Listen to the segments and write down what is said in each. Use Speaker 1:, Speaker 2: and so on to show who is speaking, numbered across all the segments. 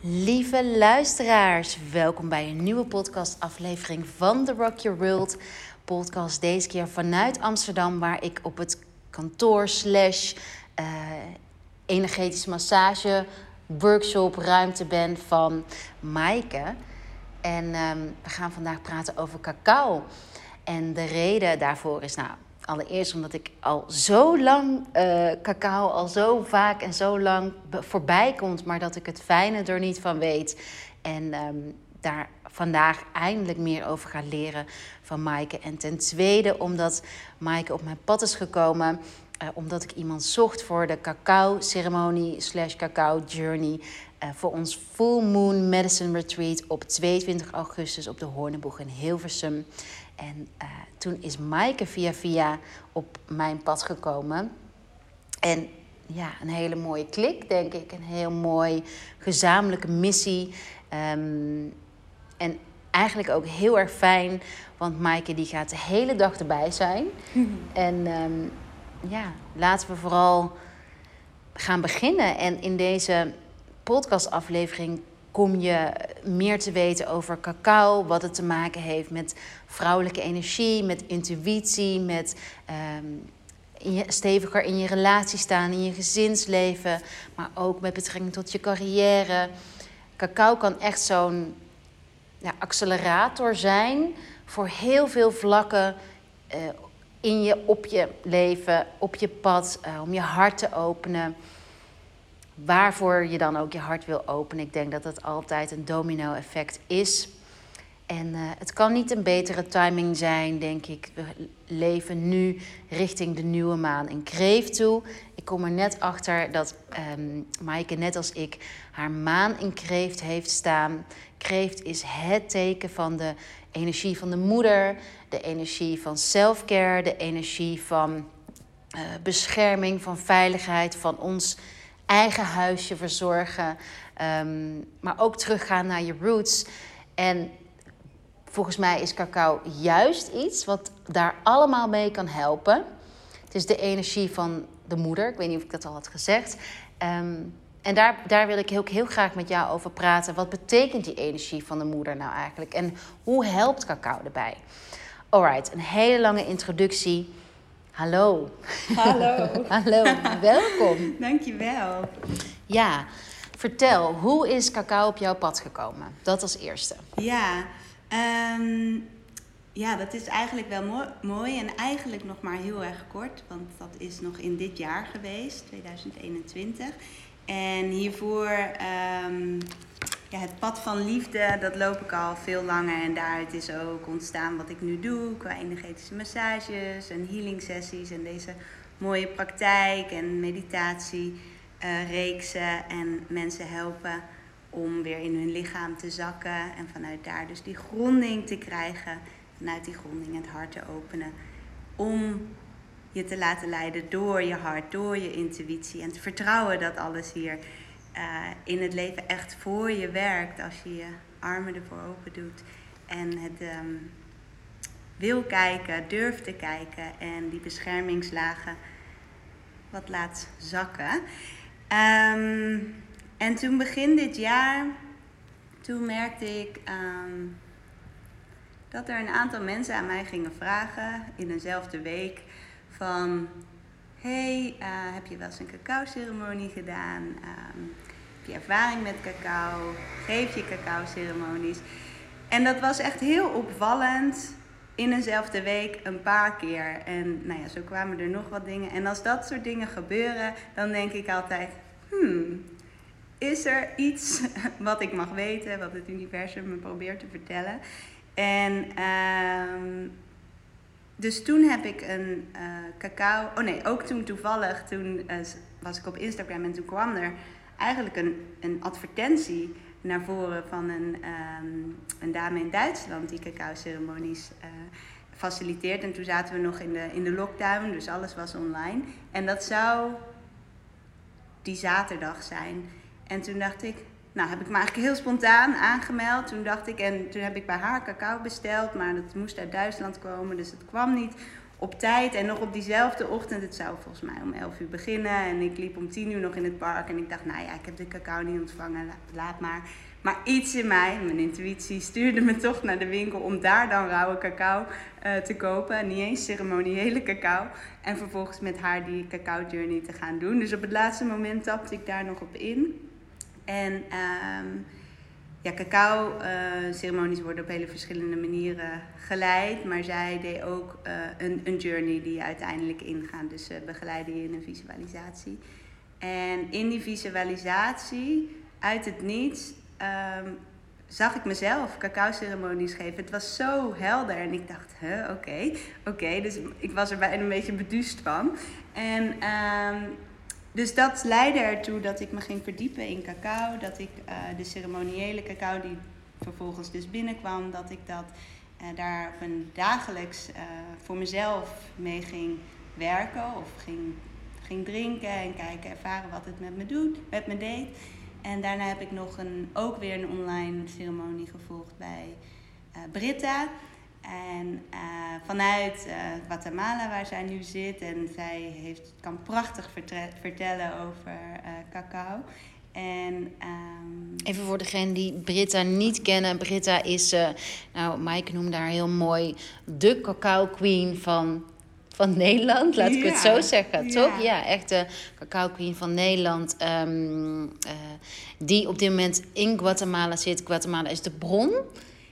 Speaker 1: Lieve luisteraars, welkom bij een nieuwe podcastaflevering van The Rock Your World podcast. Deze keer vanuit Amsterdam, waar ik op het kantoor slash uh, energetische massage workshop ruimte ben van Maaike. En um, we gaan vandaag praten over cacao. En de reden daarvoor is nou Allereerst omdat ik al zo lang uh, cacao al zo vaak en zo lang voorbij komt, maar dat ik het fijne er niet van weet. En um, daar vandaag eindelijk meer over ga leren van Maaike. En ten tweede omdat Maaike op mijn pad is gekomen. Uh, omdat ik iemand zocht voor de cacao-ceremonie slash cacao-journey. Uh, voor ons Full Moon Medicine Retreat op 22 augustus op de Hoorneboeg in Hilversum. En uh, toen is Maaike via via op mijn pad gekomen. En ja, een hele mooie klik, denk ik. Een heel mooi gezamenlijke missie. Um, en eigenlijk ook heel erg fijn, want Maaike die gaat de hele dag erbij zijn. en um, ja, laten we vooral gaan beginnen. En in deze podcastaflevering kom je meer te weten over cacao, wat het te maken heeft met vrouwelijke energie, met intuïtie, met um, in je, steviger in je relatie staan, in je gezinsleven, maar ook met betrekking tot je carrière. Cacao kan echt zo'n ja, accelerator zijn voor heel veel vlakken uh, in je, op je leven, op je pad, uh, om je hart te openen waarvoor je dan ook je hart wil openen. Ik denk dat dat altijd een domino-effect is. En uh, het kan niet een betere timing zijn, denk ik. We leven nu richting de nieuwe maan in Kreeft toe. Ik kom er net achter dat um, Maaike, net als ik, haar maan in Kreeft heeft staan. Kreeft is het teken van de energie van de moeder, de energie van self-care, de energie van uh, bescherming, van veiligheid, van ons eigen huisje verzorgen. Um, maar ook teruggaan naar je roots. En volgens mij is cacao juist iets wat daar allemaal mee kan helpen. Het is de energie van de moeder. Ik weet niet of ik dat al had gezegd. Um, en daar, daar wil ik ook heel graag met jou over praten. Wat betekent die energie van de moeder nou eigenlijk? En hoe helpt cacao erbij? Alright, een hele lange introductie. Hallo.
Speaker 2: Hallo.
Speaker 1: Hallo, welkom.
Speaker 2: Dankjewel.
Speaker 1: Ja, vertel, hoe is cacao op jouw pad gekomen? Dat als eerste.
Speaker 2: Ja, um, ja dat is eigenlijk wel mooi, mooi en eigenlijk nog maar heel erg kort, want dat is nog in dit jaar geweest, 2021. En hiervoor um, ja, het pad van liefde, dat loop ik al veel langer. En daaruit is ook ontstaan wat ik nu doe qua energetische massages en healing sessies. En deze mooie praktijk en meditatie uh, reeksen. En mensen helpen om weer in hun lichaam te zakken. En vanuit daar dus die gronding te krijgen. Vanuit die gronding het hart te openen. Om je te laten leiden door je hart, door je intuïtie. En te vertrouwen dat alles hier uh, in het leven echt voor je werkt als je je armen ervoor open doet en het um, wil kijken, durft te kijken en die beschermingslagen wat laat zakken. Um, en toen begin dit jaar, toen merkte ik um, dat er een aantal mensen aan mij gingen vragen in eenzelfde week van hey, uh, heb je wel eens een cacao-ceremonie gedaan? Um, heb ervaring met cacao? Geef je cacao-ceremonies? En dat was echt heel opvallend in eenzelfde week een paar keer. En nou ja, zo kwamen er nog wat dingen. En als dat soort dingen gebeuren, dan denk ik altijd: hmm, is er iets wat ik mag weten, wat het universum me probeert te vertellen? En um, dus toen heb ik een uh, cacao. Oh nee, ook toen toevallig, toen uh, was ik op Instagram en toen kwam er eigenlijk een, een advertentie naar voren van een, um, een dame in Duitsland die cacao-ceremonies uh, faciliteert. En toen zaten we nog in de, in de lockdown, dus alles was online. En dat zou die zaterdag zijn. En toen dacht ik, nou, heb ik me eigenlijk heel spontaan aangemeld. Toen dacht ik, en toen heb ik bij haar cacao besteld, maar dat moest uit Duitsland komen, dus het kwam niet op tijd. En nog op diezelfde ochtend, het zou volgens mij om 11 uur beginnen. En ik liep om 10 uur nog in het park. En ik dacht, nou ja, ik heb de cacao niet ontvangen, laat maar. Maar iets in mij, mijn intuïtie, stuurde me toch naar de winkel om daar dan rauwe cacao uh, te kopen. Niet eens ceremoniële cacao. En vervolgens met haar die cacao journey te gaan doen. Dus op het laatste moment tapte ik daar nog op in. En um, ja, cacao-ceremonies eh, worden op hele verschillende manieren geleid. Maar zij deed ook uh, een, een journey die je uiteindelijk ingaat. Dus uh, begeleiden je in een visualisatie. En in die visualisatie, uit het niets, um, zag ik mezelf cacao-ceremonies geven. Het was zo helder en ik dacht, oké, oké. Okay. Dus ik was er bijna een beetje beduust van. En um, dus dat leidde ertoe dat ik me ging verdiepen in cacao. Dat ik uh, de ceremoniële cacao die vervolgens dus binnenkwam, dat ik dat uh, daar op een dagelijks uh, voor mezelf mee ging werken of ging, ging drinken en kijken, ervaren wat het met me doet, met me deed. En daarna heb ik nog een, ook weer een online ceremonie gevolgd bij Britta. En uh, vanuit uh, Guatemala, waar zij nu zit, en zij heeft, kan prachtig vertellen over uh, cacao. En, um...
Speaker 1: Even voor degene die Britta niet kennen. Britta is, nou, Mike noemde haar heel mooi, de cacao queen van, van Nederland. Laat ik het zo zeggen, ja. toch? Ja, echt de cacao queen van Nederland. Um, die op dit moment in Guatemala zit. Guatemala is de bron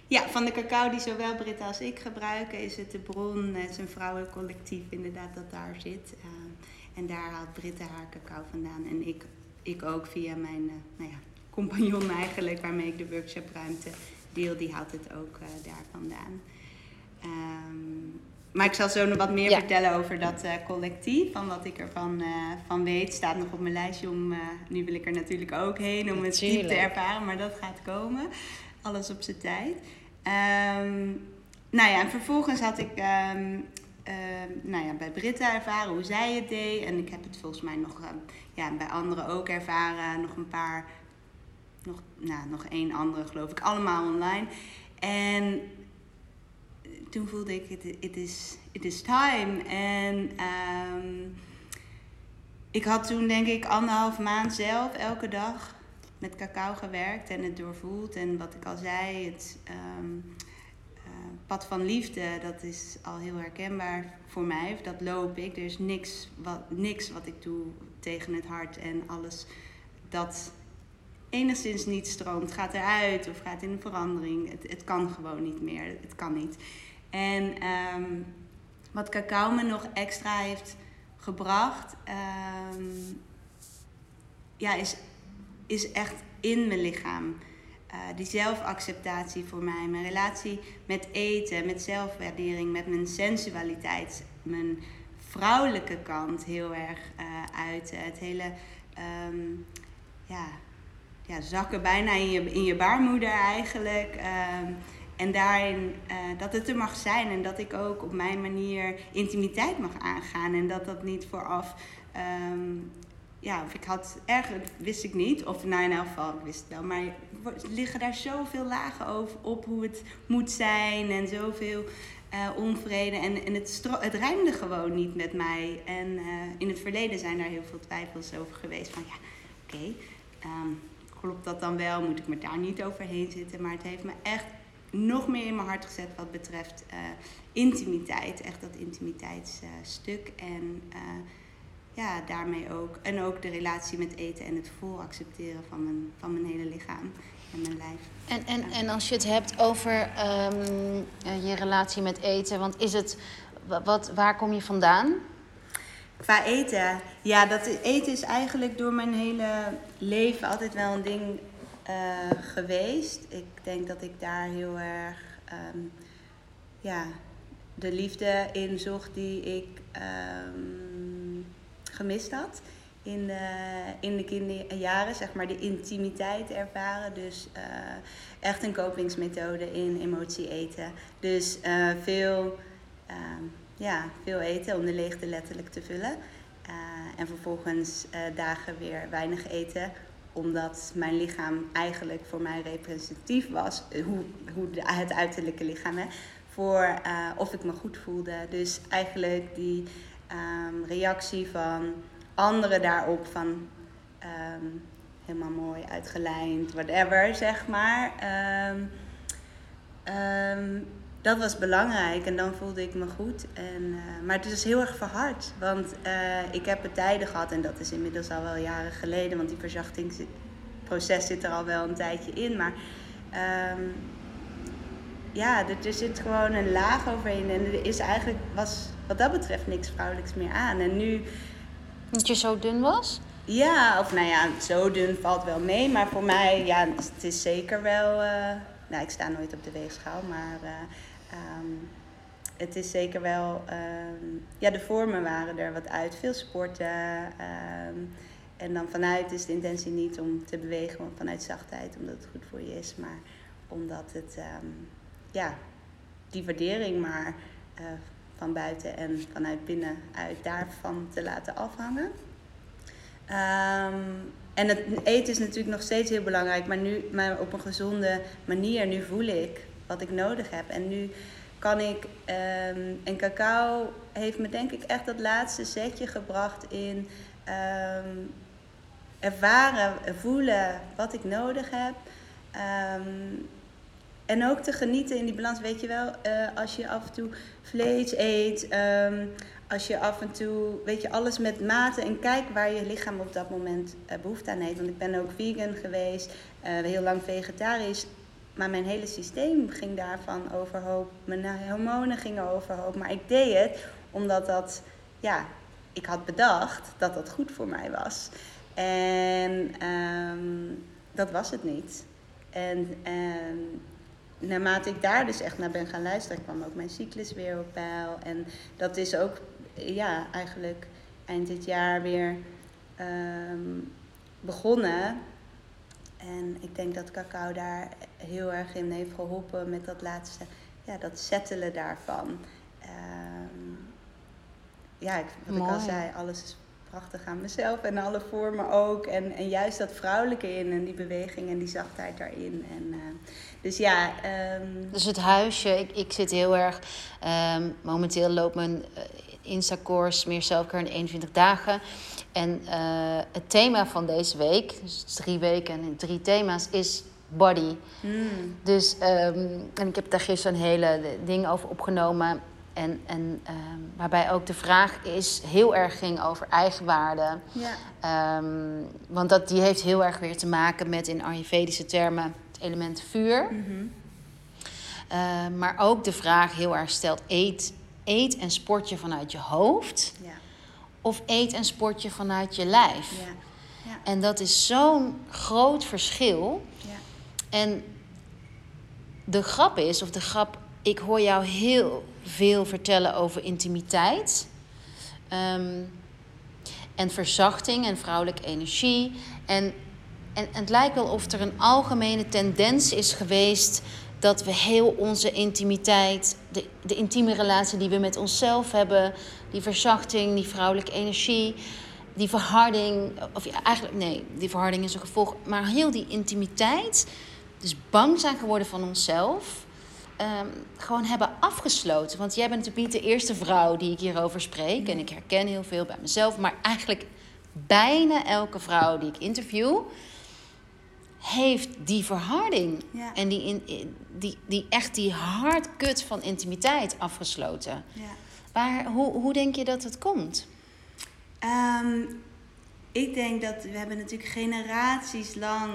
Speaker 2: ja, van de cacao die zowel Britta als ik gebruiken, is het de bron. Het is een vrouwencollectief inderdaad dat daar zit. Uh, en daar haalt Britta haar cacao vandaan. En ik, ik ook via mijn uh, nou ja, compagnon eigenlijk, waarmee ik de workshopruimte deel, die haalt het ook uh, daar vandaan. Um, maar ik zal zo nog wat meer ja. vertellen over dat uh, collectief. Van wat ik ervan uh, van weet. Staat nog op mijn lijstje om. Uh, nu wil ik er natuurlijk ook heen om het diep te ervaren. Maar dat gaat komen alles op zijn tijd. Um, nou ja, en vervolgens had ik um, nou ja, bij Britta ervaren hoe zij het deed. En ik heb het volgens mij nog ja, bij anderen ook ervaren. Nog een paar, nog, nou, nog één andere geloof ik, allemaal online. En toen voelde ik, het it is, it is time. En ik had toen denk ik anderhalf maand zelf elke dag met cacao gewerkt en het doorvoeld. En wat ik al zei, het um, uh, pad van liefde, dat is al heel herkenbaar voor mij. Dat loop ik. Er is niks wat, niks wat ik doe tegen het hart en alles dat enigszins niet stroomt, gaat eruit of gaat in een verandering. Het, het kan gewoon niet meer. Het kan niet. En um, wat cacao me nog extra heeft gebracht, um, ja, is is echt in mijn lichaam. Uh, die zelfacceptatie voor mij, mijn relatie met eten, met zelfwaardering, met mijn sensualiteit, mijn vrouwelijke kant heel erg uh, uiten. Het hele um, ja, ja, zakken bijna in je, in je baarmoeder eigenlijk. Um, en daarin uh, dat het er mag zijn en dat ik ook op mijn manier intimiteit mag aangaan. En dat dat niet vooraf um, ja, of ik had erger, wist ik niet. Of nou in elk geval, ik wist het wel. Maar er liggen daar zoveel lagen over, op hoe het moet zijn en zoveel uh, onvrede. En, en het, het rijmde gewoon niet met mij. En uh, in het verleden zijn daar heel veel twijfels over geweest. Van ja, oké, ehm, klopt dat dan wel? Moet ik me daar niet overheen zitten? Maar het heeft me echt nog meer in mijn hart gezet wat betreft uh, intimiteit. Echt dat intimiteitsstuk. en ja, daarmee ook. En ook de relatie met eten en het vol accepteren van mijn, van mijn hele lichaam en mijn lijf.
Speaker 1: En, en, en als je het hebt over um, je relatie met eten, want is het, wat, waar kom je vandaan?
Speaker 2: Qua eten, ja, dat eten is eigenlijk door mijn hele leven altijd wel een ding uh, geweest. Ik denk dat ik daar heel erg um, ja, de liefde in zocht die ik um, gemist had. In de, in de kinderjaren, zeg maar, de intimiteit ervaren. Dus uh, echt een kopingsmethode in emotie eten. Dus uh, veel, uh, ja, veel eten om de leegte letterlijk te vullen. Eh, en vervolgens dagen weer weinig eten omdat mijn lichaam eigenlijk voor mij representatief was, hoe, hoe het uiterlijke lichaam, hè, voor of ik me goed voelde. Dus eigenlijk die ehm, reactie van anderen daarop van ehm, helemaal mooi uitgelijnd, whatever, zeg maar. Um, dat was belangrijk en dan voelde ik me goed. En, uh, maar het is heel erg verhard, want uh, ik heb het tijden gehad en dat is inmiddels al wel jaren geleden, want die verzachtingsproces zit er al wel een tijdje in. Maar ja, er, er, zit gewoon een laag overheen en er is eigenlijk, was wat dat betreft niks vrouwelijks meer aan. En nu...
Speaker 1: Dat je zo dun was?
Speaker 2: Ja, of nou ja, zo dun valt wel mee, maar voor mij, ja, het is zeker wel... Uh, nou, ik sta nooit op de weegschaal, maar Um, het is zeker wel, um, ja, de vormen waren er wat uit. Veel sporten. Um, en dan vanuit is de intentie niet om te bewegen vanuit zachtheid, omdat het goed voor je is, maar omdat het, ja, die waardering maar uh, van buiten en vanuit binnen uit daarvan te laten afhangen. en het eten is natuurlijk nog steeds heel belangrijk, maar nu maar op een gezonde manier. Nu voel ik wat ik nodig heb. En nu kan ik, um, en cacao heeft me denk ik echt dat laatste zetje gebracht in um, ervaren, voelen wat ik nodig heb. En ook te genieten in die balans, weet je wel, uh, als je af en toe vlees eet, als je af en toe, weet je, alles met mate en kijk waar je lichaam op dat moment uh, behoefte aan heeft. Want ik ben ook vegan geweest, uh, heel lang vegetarisch. Maar mijn hele systeem ging daarvan overhoop. Mijn hormonen gingen overhoop. Maar ik deed het omdat dat, ja, ik had bedacht dat dat goed voor mij was. En um, dat was het niet. En um, naarmate ik daar dus echt naar ben gaan luisteren, kwam ook mijn cyclus weer op peil. En dat is ook, ja, eigenlijk eind dit jaar weer um, begonnen. En ik denk dat cacao daar heel erg in heeft geholpen met dat laatste, ja, dat settelen daarvan. Um, ja, wat ik al zei, alles is prachtig aan mezelf en alle vormen ook. En, en juist dat vrouwelijke in en die beweging en die zachtheid daarin. En, uh, dus ja. Um...
Speaker 1: Dus het huisje, ik, ik zit heel erg. Um, momenteel loopt mijn uh, Insta-course meer zelfcare in 21 dagen. En uh, het thema van deze week, dus drie weken en drie thema's, is body. Mm. Dus, um, en ik heb daar gisteren een hele ding over opgenomen. En, en um, waarbij ook de vraag is, heel erg ging over eigenwaarde. Ja. Um, want dat, die heeft heel erg weer te maken met in Ayurvedische termen het element vuur. Mm -hmm. uh, maar ook de vraag heel erg stelt, eet, eet en sport je vanuit je hoofd? Ja. Of eet en sport je vanuit je lijf? Ja. Ja. En dat is zo'n groot verschil. Ja. En de grap is, of de grap, ik hoor jou heel veel vertellen over intimiteit. Um, en verzachting en vrouwelijke energie. En, en, het lijkt wel of er een algemene tendens is geweest dat we heel onze intimiteit, de, de intieme relatie die we met onszelf hebben, die verzachting, die vrouwelijke energie, die verharding, of eigenlijk nee, die verharding is een gevolg, maar heel die intimiteit, dus bang zijn geworden van onszelf, um, gewoon hebben afgesloten. Want jij bent natuurlijk niet de eerste vrouw die ik hierover spreek, en ik herken heel veel bij mezelf, maar eigenlijk bijna elke vrouw die ik interview heeft die verharding en die, in, die, die echt die hardkut van intimiteit afgesloten. Ja. Waar, hoe, hoe denk je dat het komt?
Speaker 2: Um, ik denk dat we hebben natuurlijk generaties lang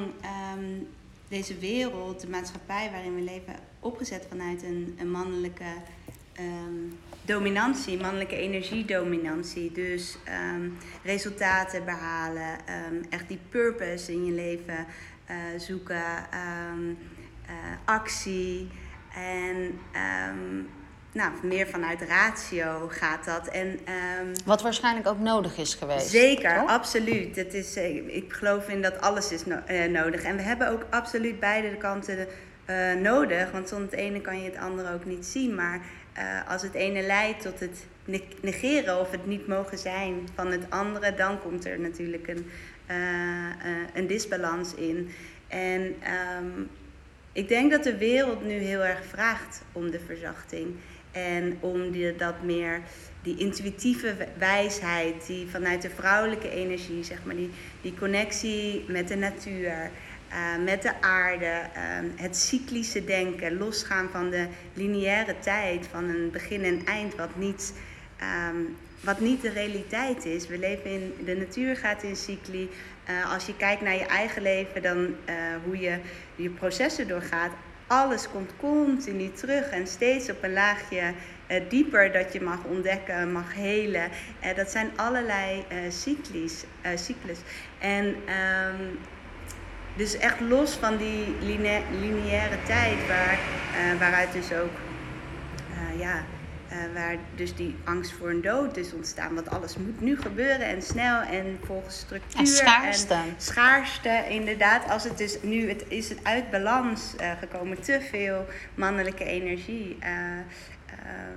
Speaker 2: um, deze wereld, de maatschappij waarin we leven, opgezet vanuit een, een mannelijke um, dominantie, mannelijke energiedominantie. Dus resultaten behalen, echt die purpose in je leven zoeken, uh, actie en nou, meer vanuit ratio gaat dat. En, um,
Speaker 1: Wat waarschijnlijk ook nodig is geweest.
Speaker 2: Zeker, absoluut. Het is, eh, ik geloof in dat alles is no uh, nodig. En we hebben ook absoluut beide kanten uh, nodig. Want zonder het ene kan je het andere ook niet zien. Maar als het ene leidt tot het negeren of het niet mogen zijn van het andere, dan komt er natuurlijk een, een disbalans in. En um, ik denk dat de wereld nu heel erg vraagt om de verzachting. En om die, dat meer, die intuïtieve wijsheid, die vanuit de vrouwelijke energie, zeg maar, die, die connectie met de natuur, uh, met de aarde, uh, het cyclische denken, losgaan van de lineaire tijd, van een begin en eind, wat niet, um, wat niet de realiteit is. We leven in, de natuur gaat in cycli. Uh, als je kijkt naar je eigen leven, dan uh, hoe je je processen doorgaat, alles komt continu terug en steeds op een laagje uh, dieper dat je mag ontdekken, mag helen. Dat zijn allerlei cyclies, cyclus. En um, dus echt los van die line lineaire tijd, waar, waaruit dus ook ja, uh, waar dus die angst voor een dood is ontstaan. Want alles moet nu gebeuren en snel en volgens structuur. En
Speaker 1: schaarste.
Speaker 2: En schaarste, inderdaad. Als het dus nu het, is het uit balans uh, gekomen. Te veel mannelijke energie. Uh,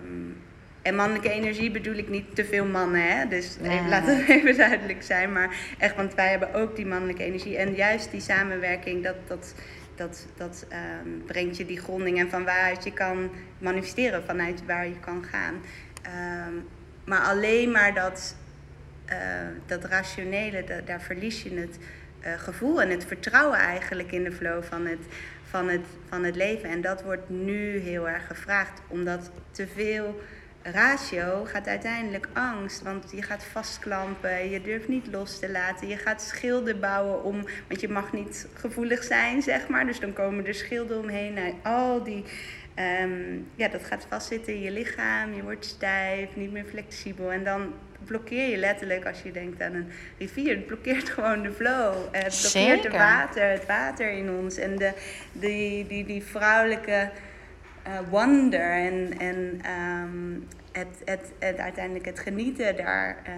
Speaker 2: um, en mannelijke energie bedoel ik niet te veel mannen, hè? Dus nee. even, laat het even duidelijk zijn. Maar echt, want wij hebben ook die mannelijke energie. En juist die samenwerking, dat, dat, dat, dat um, brengt je die gronding en van waaruit je kan manifesteren, vanuit waar je kan gaan. Um, maar alleen maar dat, uh, dat rationele, daar verlies je het uh, gevoel en het vertrouwen eigenlijk in de flow van het, van, het, van het leven. En dat wordt nu heel erg gevraagd, omdat te veel ratio gaat uiteindelijk angst. Want je gaat vastklampen, je durft niet los te laten. Je gaat schilden bouwen om, want je mag niet gevoelig zijn, zeg maar. Dus dan komen er schilden omheen. Nou, al die, um, ja, dat gaat vastzitten in je lichaam. Je wordt stijf, niet meer flexibel. En dan blokkeer je letterlijk, als je denkt aan een rivier, het blokkeert gewoon de flow. Het blokkeert het water, het water in ons. En de, die, die, die vrouwelijke uh, wonder en, en um, het, het, het, uiteindelijk het genieten daar. Uh,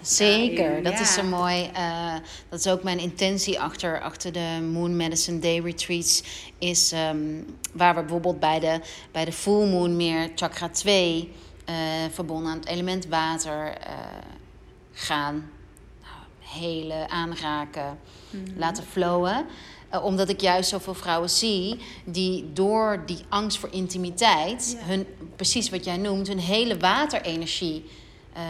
Speaker 1: Zeker,
Speaker 2: daarin.
Speaker 1: dat
Speaker 2: ja.
Speaker 1: is zo mooi. Uh, dat is ook mijn intentie achter, achter de Moon Medicine Day Retreats. Is um, waar we bijvoorbeeld bij de, bij de Full Moon meer chakra 2 uh, verbonden aan het element water gaan. Nou, helen, aanraken, mm -hmm. laten flowen. Uh, omdat ik juist zoveel vrouwen zie die door die angst voor intimiteit, ja. hun, precies wat jij noemt, hun hele waterenergie uh,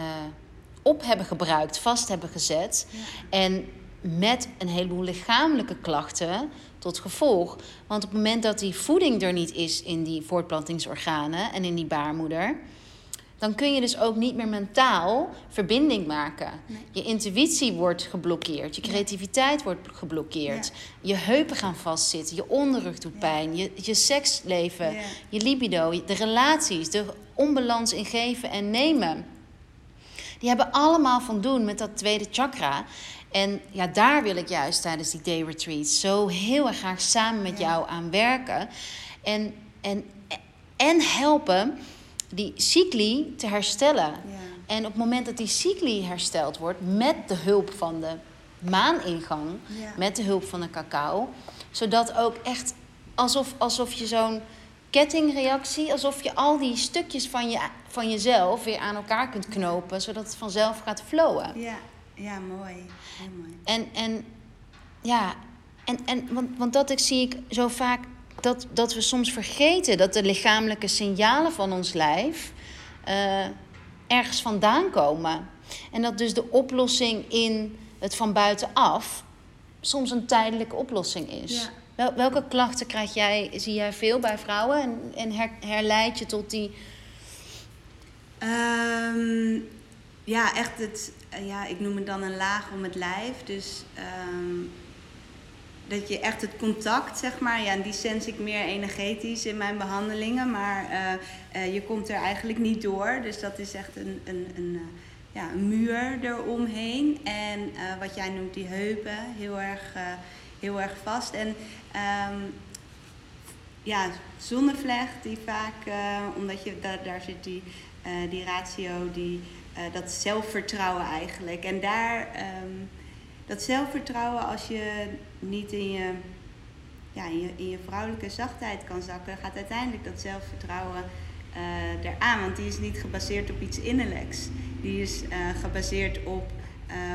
Speaker 1: op hebben gebruikt, vast hebben gezet. Ja. En met een heleboel lichamelijke klachten tot gevolg. Want op het moment dat die voeding er niet is in die voortplantingsorganen en in die baarmoeder dan kun je dus ook niet meer mentaal verbinding maken. Nee. Je intuïtie wordt geblokkeerd, je creativiteit wordt geblokkeerd, ja. je heupen gaan vastzitten, je onderrug doet pijn, je, je seksleven, je libido, de relaties, de onbalans in geven en nemen. Die hebben allemaal van doen met dat tweede chakra. En ja, daar wil ik juist tijdens die day retreats zo heel erg graag samen met jou aan werken. En, en, en helpen die cycli te herstellen. Ja. En op het moment dat die cycli hersteld wordt met de hulp van de maaningang, ja. met de hulp van de cacao, zodat ook echt alsof, alsof je zo'n kettingreactie, alsof je al die stukjes van, je, van jezelf weer aan elkaar kunt knopen, zodat het vanzelf gaat flowen.
Speaker 2: Ja, ja mooi. Heel mooi.
Speaker 1: En, en ja, en, en, want, want dat ik, zie ik zo vaak dat, dat we soms vergeten dat de lichamelijke signalen van ons lijf uh, ergens vandaan komen. En dat dus de oplossing in het van buitenaf soms een tijdelijke oplossing is. Ja. Wel, welke klachten krijg jij, zie jij veel bij vrouwen en, en her, herleid je tot die.
Speaker 2: Um, ja, echt het. Ja, ik noem het dan een laag om het lijf. Dus um, dat je echt het contact, zeg maar, ja, die sens ik meer energetisch in mijn behandelingen, maar uh, uh, je komt er eigenlijk niet door. Dus dat is echt een, een, een, uh, ja, een muur eromheen. En wat jij noemt, die heupen, heel erg, heel erg vast. En um, ja, zonnevlecht, die vaak, omdat je daar, daar zit die, die ratio, die, dat zelfvertrouwen eigenlijk. En daar. Um, dat zelfvertrouwen, als je niet in je, ja, in je, in je vrouwelijke zachtheid kan zakken, gaat uiteindelijk dat zelfvertrouwen uh, eraan. Want die is niet gebaseerd op iets innerlijks. Die is uh, gebaseerd op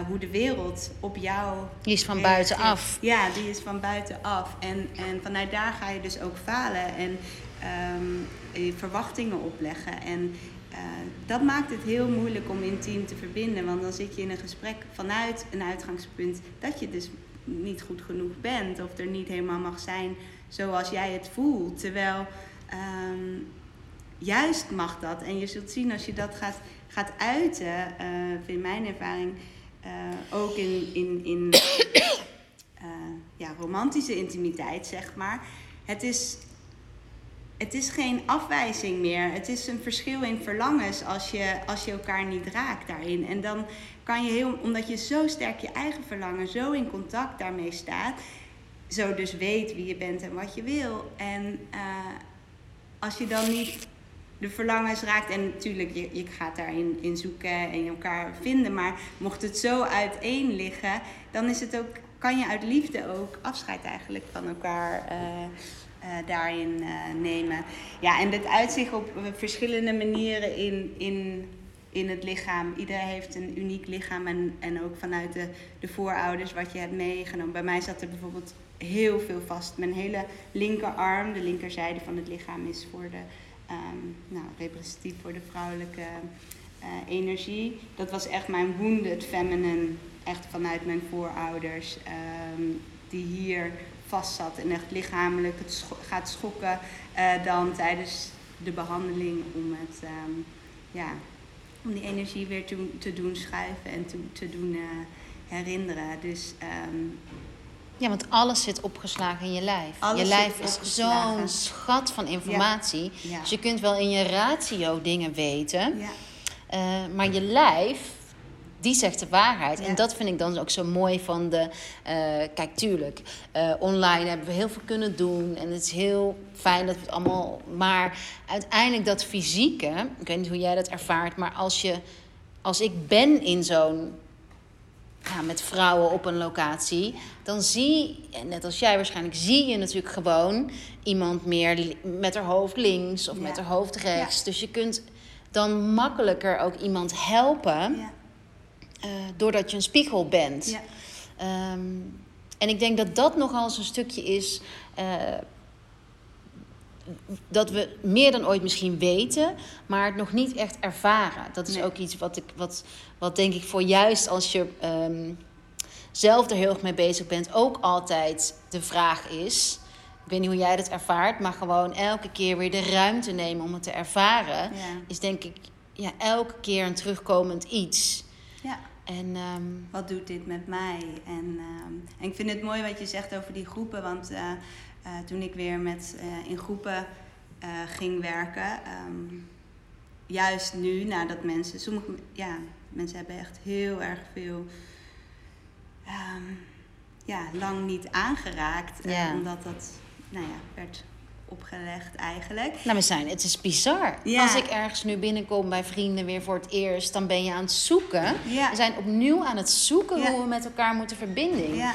Speaker 2: hoe de wereld op jou.
Speaker 1: Die is van buitenaf.
Speaker 2: Ja, die is van buitenaf. En, en vanuit daar ga je dus ook falen en um, verwachtingen opleggen. En uh, dat maakt het heel moeilijk om intiem te verbinden. Want dan zit je in een gesprek vanuit een uitgangspunt dat je dus niet goed genoeg bent. Of er niet helemaal mag zijn zoals jij het voelt. Terwijl um, juist mag dat. En je zult zien als je dat gaat, gaat uiten, uh, in mijn ervaring, uh, ook in, in, in ja, romantische intimiteit, zeg maar. Het is, het is geen afwijzing meer. Het is een verschil in verlangens als je, als je elkaar niet raakt daarin. En dan kan je heel, omdat je zo sterk je eigen verlangen, zo in contact daarmee staat, zo dus weet wie je bent en wat je wil. En als je dan niet de verlangens raakt. En natuurlijk, je, je gaat daarin in zoeken en elkaar vinden. Maar mocht het zo uiteen liggen, dan is het ook, kan je uit liefde ook afscheid eigenlijk van elkaar uh, daarin uh, nemen. Ja, en dit uitzicht op verschillende manieren in, in, in het lichaam. Iedereen heeft een uniek lichaam en, en ook vanuit de, de voorouders wat je hebt meegenomen. Bij mij zat er bijvoorbeeld heel veel vast. Mijn hele linkerarm, de linkerzijde van het lichaam, is voor de um, nou, representatief voor de vrouwelijke uh, energie. Dat was echt mijn wounded feminine, echt vanuit mijn voorouders, um, die hier vast zat en echt lichamelijk het scho gaat schokken uh, dan tijdens de behandeling om het, um, ja, om die energie weer te, te doen schuiven en te, te doen uh, herinneren. Dus um,
Speaker 1: ja, want alles zit opgeslagen in je lijf. je lijf is zo'n schat van informatie. Dus je kunt wel in je ratio dingen weten. Ja. Uh, maar je lijf, die zegt de waarheid. En dat vind ik dan ook zo mooi van de... Uh, kijk, tuurlijk, uh, online hebben we heel veel kunnen doen. En het is heel fijn dat we het allemaal... Maar uiteindelijk dat fysieke... Ik weet niet hoe jij dat ervaart, maar als je... Als ik ben in zo'n ja, met vrouwen op een locatie, dan zie, net als jij waarschijnlijk, zie je natuurlijk gewoon iemand meer met haar hoofd links of met haar hoofd rechts. Dus je kunt dan makkelijker ook iemand helpen ja. Uh, doordat je een spiegel bent. Um, en ik denk dat dat nogal eens een stukje is. Uh, dat we meer dan ooit misschien weten, maar het nog niet echt ervaren. Dat is ook iets wat ik, wat, wat denk ik voor juist als je um, zelf er heel erg mee bezig bent, ook altijd de vraag is. Ik weet niet hoe jij dat ervaart, maar gewoon elke keer weer de ruimte nemen om het te ervaren, is denk ik ja, elke keer een terugkomend iets.
Speaker 2: Ja. En, um, wat doet dit met mij? En, um, en ik vind het mooi wat je zegt over die groepen, want uh, uh, toen ik weer met, uh, in groepen ging werken, um, juist nu, nadat mensen, sommige ja, mensen hebben echt heel erg veel ja, lang niet aangeraakt, omdat dat nou ja, werd opgelegd eigenlijk.
Speaker 1: Nou, we zijn, het is bizar. Als ik ergens nu binnenkom bij vrienden weer voor het eerst, dan ben je aan het zoeken. We zijn opnieuw aan het zoeken hoe we met elkaar moeten verbinden.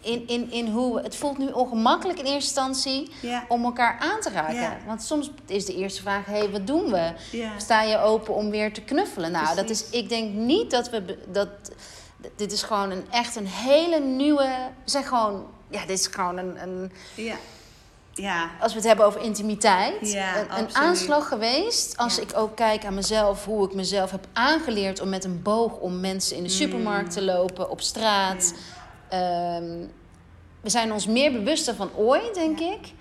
Speaker 1: In, in, in hoe, het voelt nu ongemakkelijk in eerste instantie om elkaar aan te raken. Want soms is de eerste vraag, hé, hey, wat doen we? Sta je open om weer te knuffelen? Nou, dat is, ik denk niet dat we... Dat, dit is gewoon een, echt een hele nieuwe... We zijn gewoon... Ja, dit is gewoon een... een
Speaker 2: ja ja.
Speaker 1: Als we het hebben over intimiteit. een, een, aanslag geweest. Als ik ook kijk aan mezelf, hoe ik mezelf heb aangeleerd om met een boog om mensen in de supermarkt te mm. lopen, op straat. Ehm, we zijn ons meer bewuster van ooit, denk ik,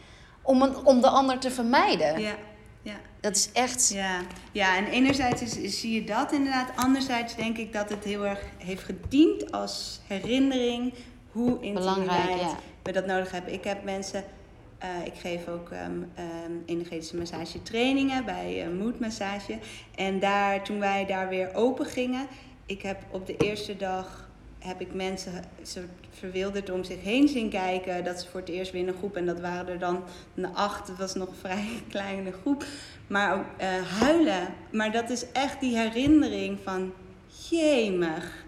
Speaker 1: om, een, om de ander te vermijden.
Speaker 2: Ja. Ja.
Speaker 1: Dat is echt.
Speaker 2: Ja, ja en enerzijds is, zie je dat inderdaad. Anderzijds denk ik dat het heel erg heeft gediend als herinnering hoe intimiteit we dat nodig hebben. Ik heb mensen uh, ik geef ook um, um, energetische massage trainingen bij uh, moedmassage. En daar, toen wij daar weer open gingen, ik heb op de eerste dag heb ik mensen soort verwilderd om zich heen zien kijken. Dat ze voor het eerst weer in een groep. En dat waren er dan een acht. Het was nog een vrij kleine groep. Maar ook uh, huilen. Maar dat is echt die herinnering van... Jemig.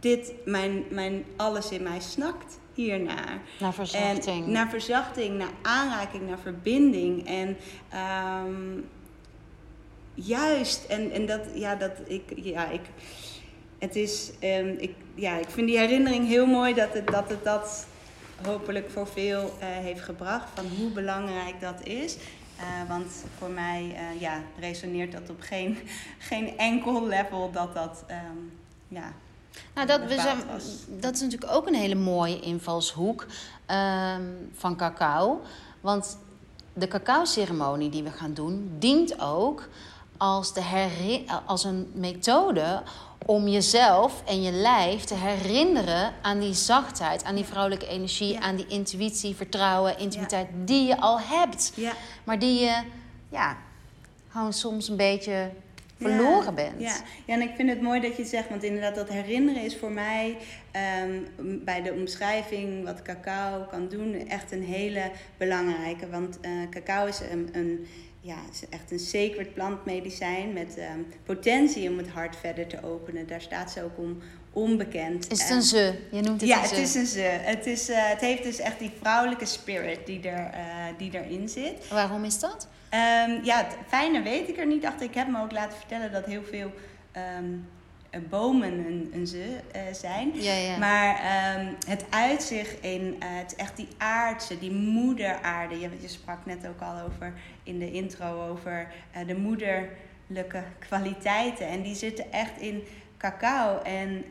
Speaker 2: Dit, mijn, mijn, alles in mij snakt hiernaar.
Speaker 1: Naar verzachting.
Speaker 2: En naar verzachting, naar aanraking, naar verbinding. En um, juist, en, en dat, ja, dat ik, ja, ik, het is, ehm, ik, ja, ik vind die herinnering heel mooi dat het dat, het dat hopelijk voor veel uh, heeft gebracht. Van hoe belangrijk dat is. Uh, want voor mij uh, ja, resoneert dat op geen, geen enkel level dat dat um, ja,
Speaker 1: nou, dat, we zijn, dat is natuurlijk ook een hele mooie invalshoek um, van cacao. Want de cacao-ceremonie die we gaan doen, dient ook als, de als een methode om jezelf en je lijf te herinneren aan die zachtheid, aan die vrouwelijke energie, aan die intuïtie, vertrouwen, intimiteit die je al hebt. Ja. Maar die je ja, gewoon soms een beetje verloren bent.
Speaker 2: Ja. ja, en ik vind het mooi dat je het zegt, want inderdaad, dat herinneren is voor mij ehm, bij de omschrijving wat cacao kan doen echt een hele belangrijke. Want uh, cacao is een, een ja, is echt een sacred plantmedicijn met ehm, potentie om het hart verder te openen. Daar staat ze ook om onbekend.
Speaker 1: Is het een ze? Je noemt het
Speaker 2: ja,
Speaker 1: een
Speaker 2: ze. het is een ze. Het, is, uh, het heeft dus echt die vrouwelijke spirit die, er, uh, die erin zit.
Speaker 1: Waarom is dat?
Speaker 2: Um, ja, het fijne weet ik er niet achter. Ik heb me ook laten vertellen dat heel veel um, bomen een, een ze uh, zijn.
Speaker 1: Ja, ja.
Speaker 2: Maar um, het uitzicht in het echt die aardse, die moederaarde. Je, je sprak net ook al over in de intro over de moederlijke kwaliteiten. En die zitten echt in cacao. En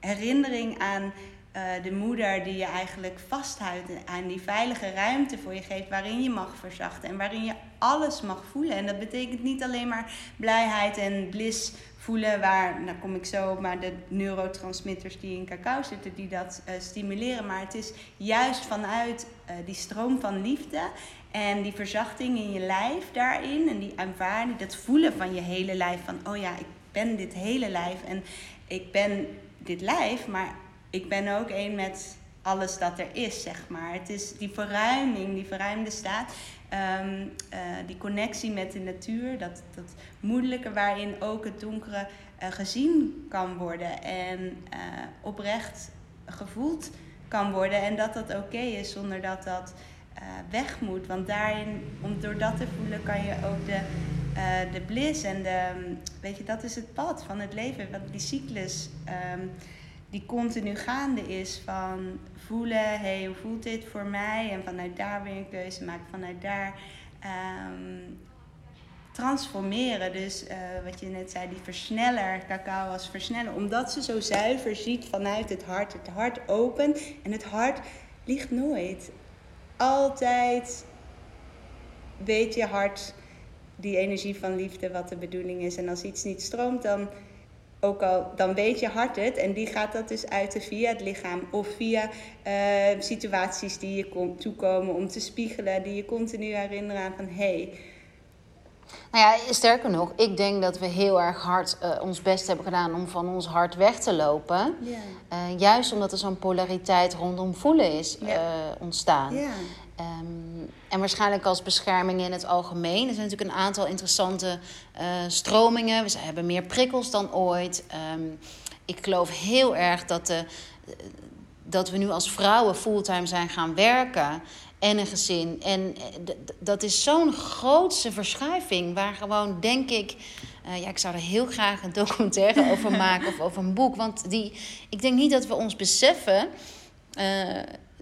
Speaker 2: herinnering aan uh, de moeder die je eigenlijk vasthoudt aan die veilige ruimte voor je geeft waarin je mag verzachten en waarin je alles mag voelen. En dat betekent niet alleen maar blijheid en bliss voelen, waar, nou kom ik zo op, maar de neurotransmitters die in cacao zitten, die dat uh, stimuleren. Maar het is juist vanuit uh, die stroom van liefde en die verzachting in je lijf daarin en die aanvaarding, dat voelen van je hele lijf, van oh ja, ik ben dit hele lijf en ik ben dit lijf, maar ik ben ook één met alles dat er is, zeg maar. Het is die verruiming, die verruimde staat. Um, uh, die connectie met de natuur, dat, dat moeilijke waarin ook het donkere uh, gezien kan worden en uh, oprecht gevoeld kan worden. En dat dat oké is zonder dat dat weg moet. Want daarin, om door dat te voelen, kan je ook de, de bliss en de, weet je, dat is het pad van het leven, wat die cyclus. Um, die continu gaande is van voelen, hey, hoe voelt dit voor mij? En vanuit daar weer een keuze maken, vanuit daar um, transformeren. Dus uh, wat je net zei, die versneller, cacao als versneller, omdat ze zo zuiver ziet vanuit het hart. Het hart opent en het hart ligt nooit. Altijd weet je hart die energie van liefde wat de bedoeling is. En als iets niet stroomt, dan ook al dan weet je hart het en die gaat dat dus uiten via het lichaam of via uh, situaties die je komt toekomen om te spiegelen, die je continu herinneren aan van hé. Hey,
Speaker 1: nou ja, sterker nog, ik denk dat we heel erg hard uh, ons best hebben gedaan om van ons hart weg te lopen. Yeah. Uh, juist omdat er zo'n polariteit rondom voelen is yeah. ontstaan. Yeah. Um, en waarschijnlijk als bescherming in het algemeen. Er zijn natuurlijk een aantal interessante stromingen. We hebben meer prikkels dan ooit. Um, ik geloof heel erg dat, de, dat we nu als vrouwen fulltime zijn gaan werken. En een gezin. En eh, dat is zo'n grootse verschuiving. Waar gewoon, denk ik. Uh, ja, ik zou er heel graag een documentaire over maken of over een boek. Want die, ik denk niet dat we ons beseffen uh,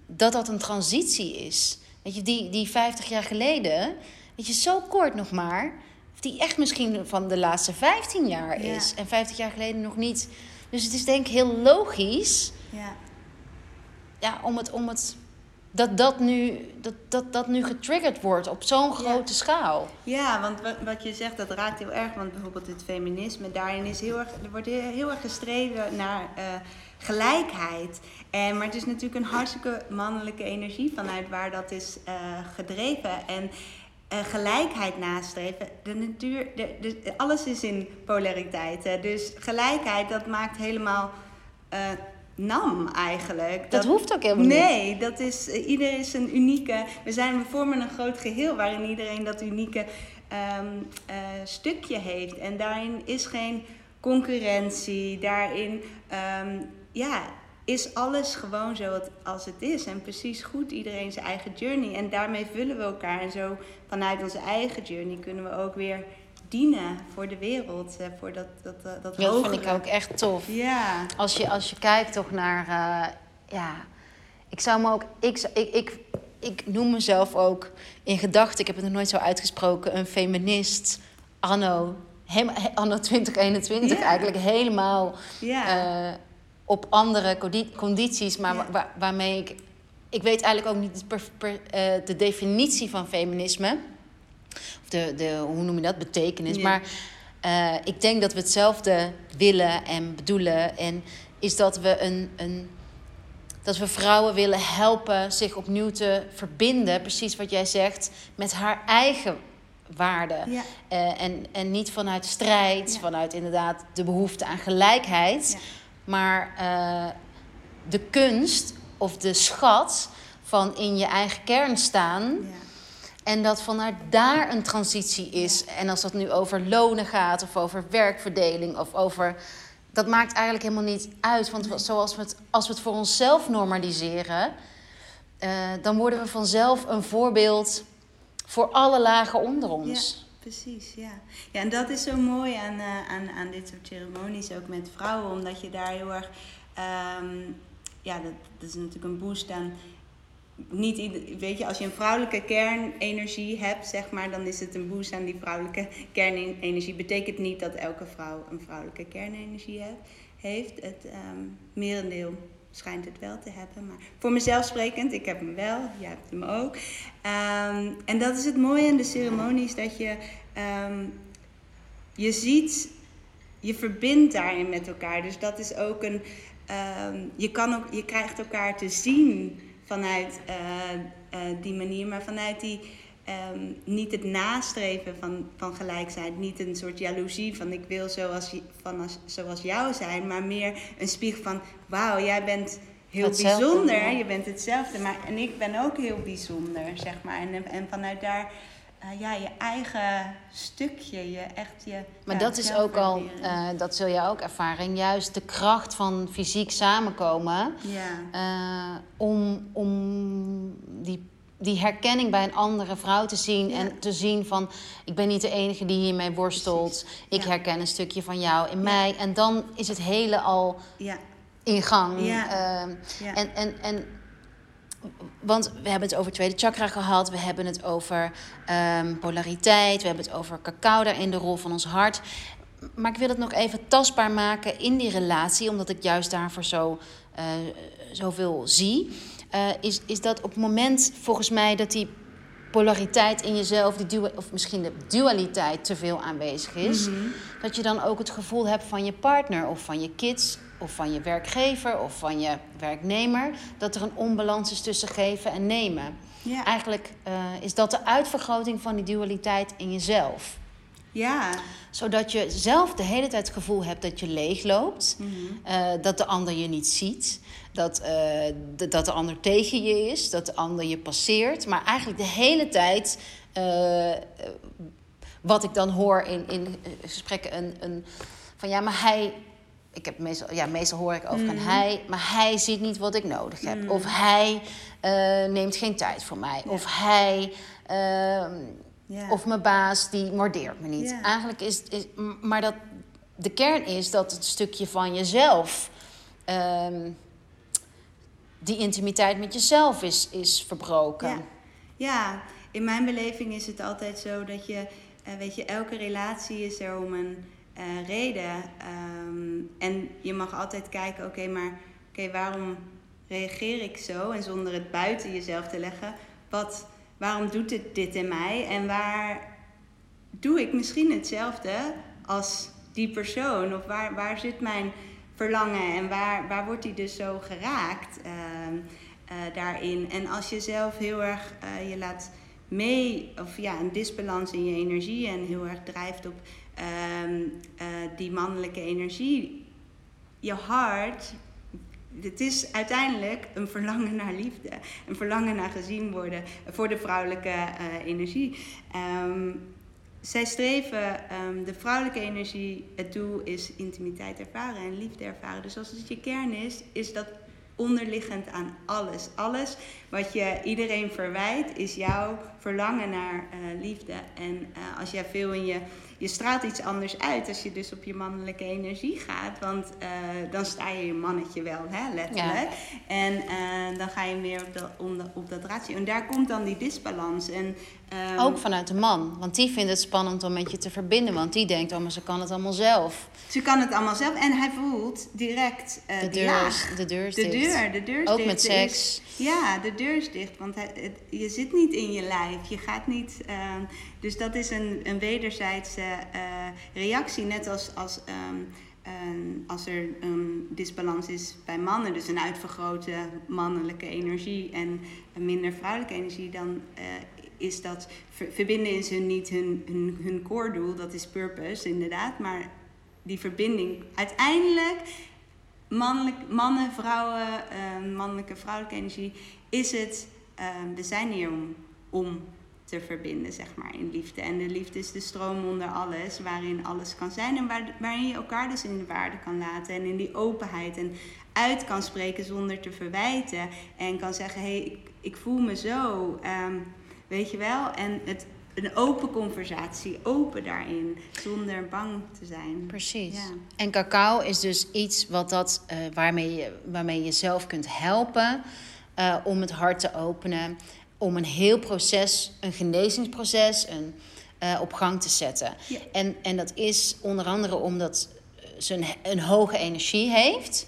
Speaker 1: dat dat een transitie is. Weet je, die, die 50 jaar geleden, weet je, zo kort nog maar, die echt misschien van de laatste 15 jaar is. En 50 jaar geleden nog niet. Dus het is denk ik heel logisch. Ja. Ja, om het. Om het dat dat nu, dat, dat, dat nu getriggerd wordt op zo'n grote schaal.
Speaker 2: Ja, want wat, wat je zegt, dat raakt heel erg. Want bijvoorbeeld het feminisme, daarin is heel erg, er wordt heel erg gestreden naar uh, gelijkheid. En, maar het is natuurlijk een hartstikke mannelijke energie vanuit waar dat is uh, gedreven. En uh, gelijkheid nastreven. De natuur, de, de, alles is in polariteit. Hè? Dus gelijkheid, dat maakt helemaal nam eigenlijk.
Speaker 1: Dat, dat, hoeft ook helemaal
Speaker 2: niet. Nee, dat is, ieder is een unieke. We, zijn, we vormen een groot geheel waarin iedereen dat unieke um, stukje heeft. En daarin is geen concurrentie. Daarin, um, ja, is alles gewoon zo als het is. En precies goed iedereen zijn eigen journey. En daarmee vullen we elkaar. En zo vanuit onze eigen journey kunnen we ook weer dienen voor de wereld. Uh, voor dat, dat, uh, dat,
Speaker 1: dat vind ik ook echt tof.
Speaker 2: Ja.
Speaker 1: Als je, als je kijkt toch naar... ja, ik zou me ook... Ik, ik, ik, ik noem mezelf ook in gedachten... Ik heb het nog nooit zo uitgesproken. Een feminist anno... anno 2021 eigenlijk helemaal... op andere condities, maar waar, waarmee ik ik weet eigenlijk ook niet per, per, uh, de definitie van feminisme. Of de, de, hoe noem je dat, betekenis. Maar uh, ik denk dat we hetzelfde willen en bedoelen. En is dat we een, een dat we vrouwen willen helpen zich opnieuw te verbinden, precies wat jij zegt, met haar eigen waarden. Ja. Uh, en, en niet vanuit strijd, ja. vanuit inderdaad de behoefte aan gelijkheid, ja. maar uh, de kunst of de schat van in je eigen kern staan. En dat vanuit daar een transitie is. En als dat nu over lonen gaat, of over werkverdeling, of over. Dat maakt eigenlijk helemaal niet uit. Want zoals we het, als we het voor onszelf normaliseren, uh, dan worden we vanzelf een voorbeeld voor alle lagen onder ons.
Speaker 2: Ja, precies, ja. Ja, en dat is zo mooi aan, uh, aan, aan dit soort ceremonies, ook met vrouwen, omdat je daar heel erg. Um, ja, dat, dat is natuurlijk een boost aan niet weet je, als je een vrouwelijke kernenergie hebt, zeg maar, dan is het een boost aan die vrouwelijke kernenergie. Betekent niet dat elke vrouw een vrouwelijke kernenergie heeft. Het um, merendeel schijnt het wel te hebben. Maar voor mezelf sprekend, ik heb hem wel, jij hebt hem ook. Um, en dat is het mooie aan de ceremonies, dat je, um, je ziet, je verbindt daarin met elkaar. Dus dat is ook een, je, kan ook, je krijgt elkaar te zien vanuit uh, uh, die manier, maar vanuit die. Um, niet het nastreven van, van gelijkheid, niet een soort jaloezie van ik wil zoals, van als, zoals jou zijn, maar meer een spiegel van wauw, jij bent heel hetzelfde, bijzonder, je bent hetzelfde, maar en ik ben ook heel bijzonder, zeg maar. En, en vanuit daar uh, ja, je eigen stukje, je echt je.
Speaker 1: Maar dat is ook al, uh, dat zul je ook ervaren, juist de kracht van fysiek samenkomen. Ja. Uh, om, om die, die herkenning bij een andere vrouw te zien ja. en te zien van ik ben niet de enige die hiermee worstelt. Precies. Ik herken een stukje van jou in mij. En dan is het hele al in gang. En, en, en want we hebben het over tweede chakra gehad, we hebben het over um, polariteit, we hebben het over cacao in de rol van ons hart. Maar ik wil het nog even tastbaar maken in die relatie, omdat ik juist daarvoor zo, uh, zoveel zie. Uh, is, is dat op het moment, volgens mij, dat die polariteit in jezelf, die dual, of misschien de dualiteit te veel aanwezig is, mm -hmm. dat je dan ook het gevoel hebt van je partner of van je kids of van je werkgever of van je werknemer, dat er een onbalans is tussen geven en nemen. Ja. Eigenlijk uh, is dat de uitvergroting van die dualiteit in jezelf.
Speaker 2: Ja.
Speaker 1: Zodat je zelf de hele tijd het gevoel hebt dat je leegloopt, mm -hmm. uh, dat de ander je niet ziet, dat, uh, de, dat de ander tegen je is, dat de ander je passeert. Maar eigenlijk de hele tijd, wat ik dan hoor in, in gesprekken, een, een, van ja, maar hij ik heb meestal, ja, meestal hoor ik over mm. hij, maar hij ziet niet wat ik nodig heb. Mm. Of hij uh, neemt geen tijd voor mij. Ja. Of hij, uh, ja. of mijn baas, die mordeert me niet. Eigenlijk is, is, maar dat de kern is dat het stukje van jezelf, um, die intimiteit met jezelf is, is verbroken.
Speaker 2: Ja. ja, in mijn beleving is het altijd zo dat je, uh, weet je, elke relatie is er om een uh, reden. Um, en je mag altijd kijken, oké, maar oké, waarom reageer ik zo? En zonder het buiten jezelf te leggen, wat, waarom doet dit, dit in mij? En waar doe ik misschien hetzelfde als die persoon? Of waar, waar zit mijn verlangen en waar, waar wordt die dus zo geraakt uh, uh, daarin? En als je zelf heel erg uh, je laat mee, of ja, een disbalans in je energie en heel erg drijft op um, uh, die mannelijke energie, je hart, het is uiteindelijk een verlangen naar liefde. Een verlangen naar gezien worden voor de vrouwelijke uh, energie. Um, zij streven, um, de vrouwelijke energie, het doel is intimiteit ervaren en liefde ervaren. Dus als het je kern is, is dat onderliggend aan alles. Alles wat je iedereen verwijt, is jouw verlangen naar uh, liefde. En als jij veel in je je straalt iets anders uit als je dus op je mannelijke energie gaat. Want eh, dan sta je je mannetje wel, hè, letterlijk. En uh, dan ga je meer op, dat om op dat ratio. En daar komt dan die disbalans. En,
Speaker 1: um, Ook vanuit de man. Want die vindt het spannend om met je te verbinden. Want die denkt, oh, maar ze kan het allemaal zelf.
Speaker 2: Ze kan het allemaal zelf. En hij voelt direct uh,
Speaker 1: de, deur de deur is
Speaker 2: de
Speaker 1: dicht.
Speaker 2: Deur, de deur is
Speaker 1: Ook
Speaker 2: dicht.
Speaker 1: met seks.
Speaker 2: ja, de deur is dicht. Want hij, het, je zit niet in je lijf. Je gaat niet... Ehm, dus dat is een, een wederzijdse uh, reactie. Net als... als um, als er een disbalans is bij mannen, dus een uitvergrote mannelijke energie en een minder vrouwelijke energie, dan uh, is dat verbinden is hun niet hun, hun, hun core doel, dat is purpose inderdaad, maar die verbinding uiteindelijk mannelijk, mannen, vrouwen, uh, mannelijke, vrouwelijke energie, is het, uh, we zijn hier om, om te verbinden, zeg maar, in liefde. En de liefde is de stroom onder alles, waarin alles kan zijn en waar, waarin je elkaar dus in de waarde kan laten en in die openheid en uit kan spreken zonder te verwijten en kan zeggen, hé, hey, ik, ik, voel me zo, um, weet je wel, en het een open conversatie, open daarin, zonder bang te zijn.
Speaker 1: Precies. Ja. En cacao is dus iets wat dat, uh, waarmee, je, waarmee je jezelf kunt helpen uh, om het hart te openen, om een heel proces, een genezingsproces, een, uh, op gang te zetten. Ja. En, en dat is onder andere omdat ze een, een hoge energie heeft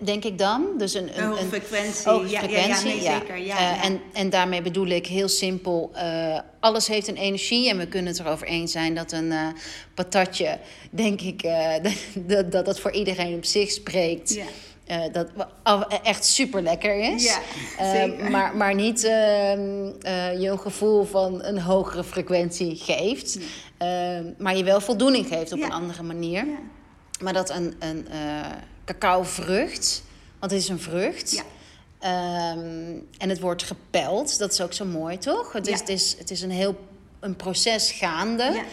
Speaker 1: denk ik dan. Dus een,
Speaker 2: een, een frequentie. Hoge
Speaker 1: frequentie.
Speaker 2: Ja, ja, ja, zeker. Ja,
Speaker 1: uh, en, en daarmee bedoel ik heel simpel: uh, alles heeft een energie. En we kunnen het erover eens zijn dat een uh, patatje, denk ik, dat, dat dat voor iedereen op zich spreekt. Ja. Uh, dat echt super lekker is.
Speaker 2: Ja, zeker.
Speaker 1: maar, maar niet uh, je een gevoel van een hogere frequentie geeft. Nee. maar je wel voldoening geeft op ja. een andere manier. Ja. Maar dat een, een cacaovrucht. Want het is een vrucht. Ja. Um, en het wordt gepeld. Dat is ook zo mooi, toch? Het, ja. is, het, is, het is een heel een proces gaande. Ja.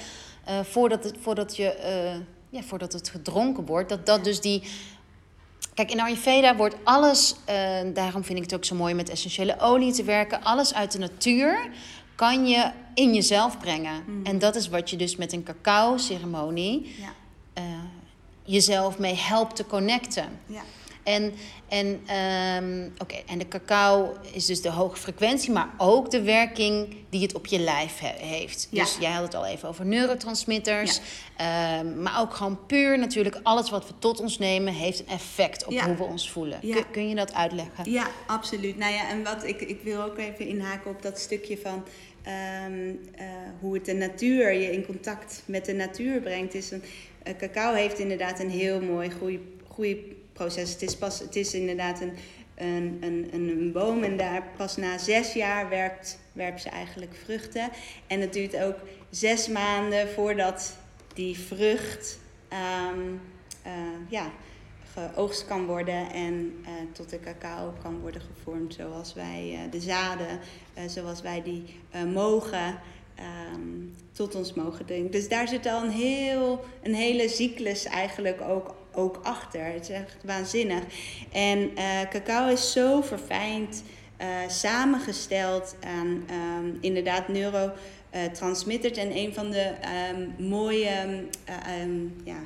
Speaker 1: Uh, voordat, het, voordat, je, uh, ja, voordat het gedronken wordt. Dat dat dus die... Kijk, in Ayurveda wordt alles... Uh, daarom vind ik het ook zo mooi met essentiële olie te werken. Alles uit de natuur kan je in jezelf brengen. Mm. En dat is wat je dus met een cacao-ceremonie... Ja jezelf mee helpt te connecten. Ja. En, en, um, okay, en de cacao is dus de hoge frequentie, maar ook de werking die het op je lijf he heeft. Ja. Dus jij had het al even over neurotransmitters. Ja. Um, maar ook gewoon puur natuurlijk, alles wat we tot ons nemen, heeft een effect op hoe we ons voelen. Kun, kun, je dat uitleggen?
Speaker 2: Ja, absoluut. Nou ja, en wat ik, ik wil ook even inhaken op dat stukje van. Um, uh, hoe het de natuur je in contact met de natuur brengt, is een cacao heeft inderdaad een heel mooi groeiproces. Het is, pas, het is inderdaad een, een, een, een boom en daar pas na zes jaar werpt, werpt ze eigenlijk vruchten. En het duurt ook zes maanden voordat die vrucht um, uh, ja, geoogst kan worden en uh, tot de cacao kan worden gevormd zoals wij de zaden, zoals wij die mogen um, tot ons mogen drinken. Dus daar zit al een, heel, een hele cyclus eigenlijk ook, ook achter. Het is echt waanzinnig. En uh, cacao is zo verfijnd uh, samengesteld aan um, inderdaad neurotransmitters. En een van de um, mooie ja,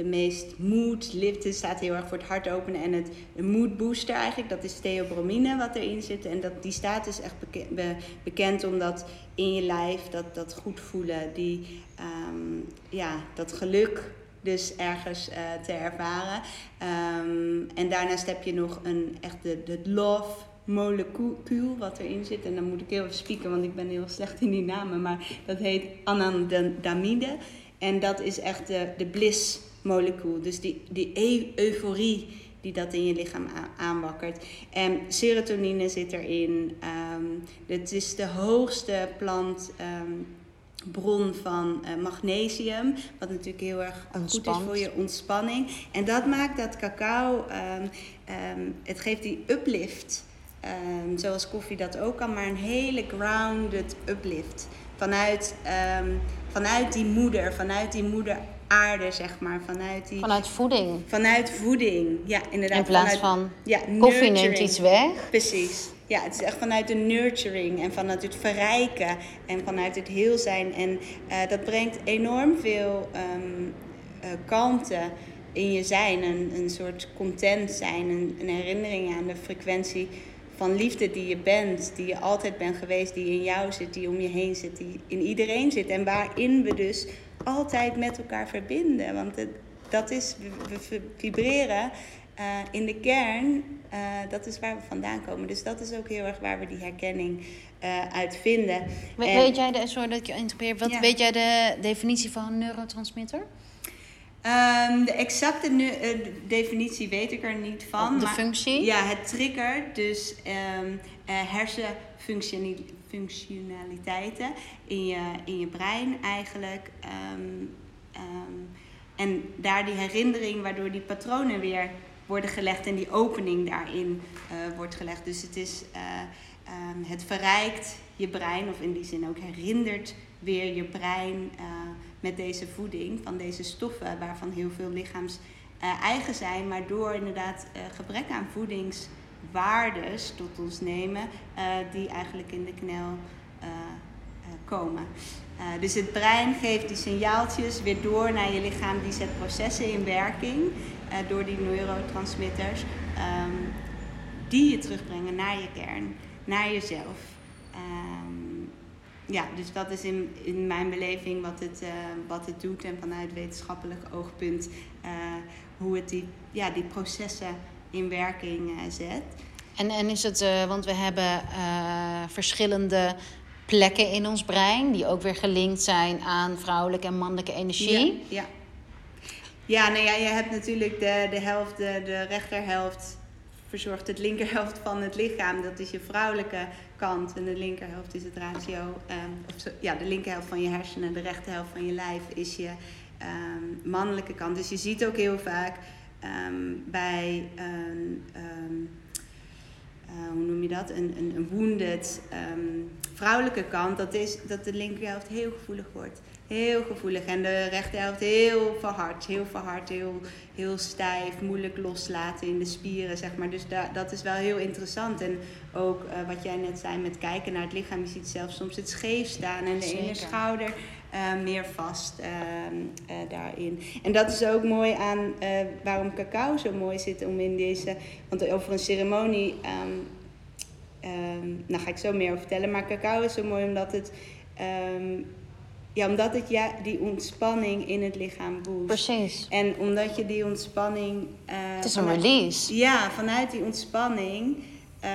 Speaker 2: de meest mood liften staat heel erg voor het hart openen. En het mood booster eigenlijk, dat is theobromine wat erin zit. En dat, die staat dus echt bekend, be, bekend omdat in je lijf dat, dat goed voelen, die, um, ja, dat geluk dus ergens uh, te ervaren. Um, en daarnaast heb je nog een echt de, de love molecuul wat erin zit. En dan moet ik heel even spieken, want ik ben heel slecht in die namen. Maar dat heet anandamide. En dat is echt de, de bliss molecuul. Dus die, die euforie die dat in je lichaam aanwakkert. En serotonine zit erin. Um, het is de hoogste plant. Um, bron van uh, magnesium, wat natuurlijk heel erg goed is voor je ontspanning. En dat maakt dat cacao, um, um, het geeft die uplift, zoals koffie dat ook kan, maar een hele grounded uplift. Vanuit, vanuit die moeder, vanuit die moeder aarde, zeg maar. Vanuit, die,
Speaker 1: vanuit voeding.
Speaker 2: Vanuit voeding, ja, inderdaad.
Speaker 1: In plaats
Speaker 2: vanuit,
Speaker 1: van
Speaker 2: ja,
Speaker 1: koffie neemt iets weg.
Speaker 2: Precies. ja, het is echt vanuit de nurturing en vanuit het verrijken en vanuit het heel zijn. En uh, dat brengt enorm veel um, uh, kalmte in je zijn. Een, een soort content zijn, een, een herinnering aan de frequentie van liefde die je bent, die je altijd bent geweest, die in jou zit, die om je heen zit, die in iedereen zit. En waarin we dus altijd met elkaar verbinden. Want het, dat is, we, vibreren uh, in de kern, uh, dat is waar we vandaan komen. Dus dat is ook heel erg waar we die herkenning uh, uit vinden.
Speaker 1: We, en, weet jij de, sorry dat ik je interpreteer, wat ja. weet jij de definitie van een neurotransmitter?
Speaker 2: Um, de exacte nu, definitie weet ik er niet van.
Speaker 1: De maar, functie?
Speaker 2: Ja, het trigger. Dus um, uh, hersenfunctionaliteiten in je, in je brein eigenlijk. Um, en daar die herinnering waardoor die patronen weer worden gelegd en die opening daarin uh, wordt gelegd. Dus het is, het verrijkt je brein, of in die zin ook herinnert weer je brein met deze voeding, van deze stoffen waarvan heel veel lichaams eigen zijn, maar door inderdaad gebrek aan voedingswaardes tot ons nemen, uh, die eigenlijk in de knel komen. dus het brein geeft die signaaltjes weer door naar je lichaam, die zet processen in werking door die neurotransmitters, um, die je terugbrengen naar je kern, naar jezelf ja, dus dat is in, in mijn beleving wat het, wat het doet en vanuit wetenschappelijk oogpunt hoe het die, ja, die processen in werking uh, zet.
Speaker 1: En, en is het, want we hebben verschillende plekken in ons brein die ook weer gelinkt zijn aan vrouwelijke en mannelijke energie.
Speaker 2: Ja, ja. ja nou ja, je hebt natuurlijk de, de helft, de, de rechterhelft verzorgt het linkerhelft van het lichaam. Dat is je vrouwelijke kant. En de linkerhelft is het ratio. Um, of ja, de linkerhelft van je hersenen. De rechterhelft van je lijf is je um, mannelijke kant. Dus je ziet ook heel vaak um, bij een. Uh, hoe noem je dat? Een, een, een wounded vrouwelijke kant. Dat is dat de linkerhelft heel gevoelig wordt heel gevoelig. En de rechterhelft heel verhard, heel verhard, heel, heel stijf, moeilijk loslaten in de spieren, zeg maar. Dus da, dat is wel heel interessant. En ook uh, wat jij net zei met kijken naar het lichaam. Je ziet zelfs soms het scheef staan en de Zeker. ene schouder uh, meer vast uh, daarin. En dat is ook mooi aan waarom cacao zo mooi zit om in deze... Want over een ceremonie... Um, um, nou ga ik zo meer over vertellen. Maar cacao is zo mooi omdat het... Um, ja, omdat het ja, die ontspanning in het lichaam boost.
Speaker 1: Precies.
Speaker 2: En omdat je die ontspanning... Uh,
Speaker 1: het is een release.
Speaker 2: Ja, vanuit die ontspanning uh,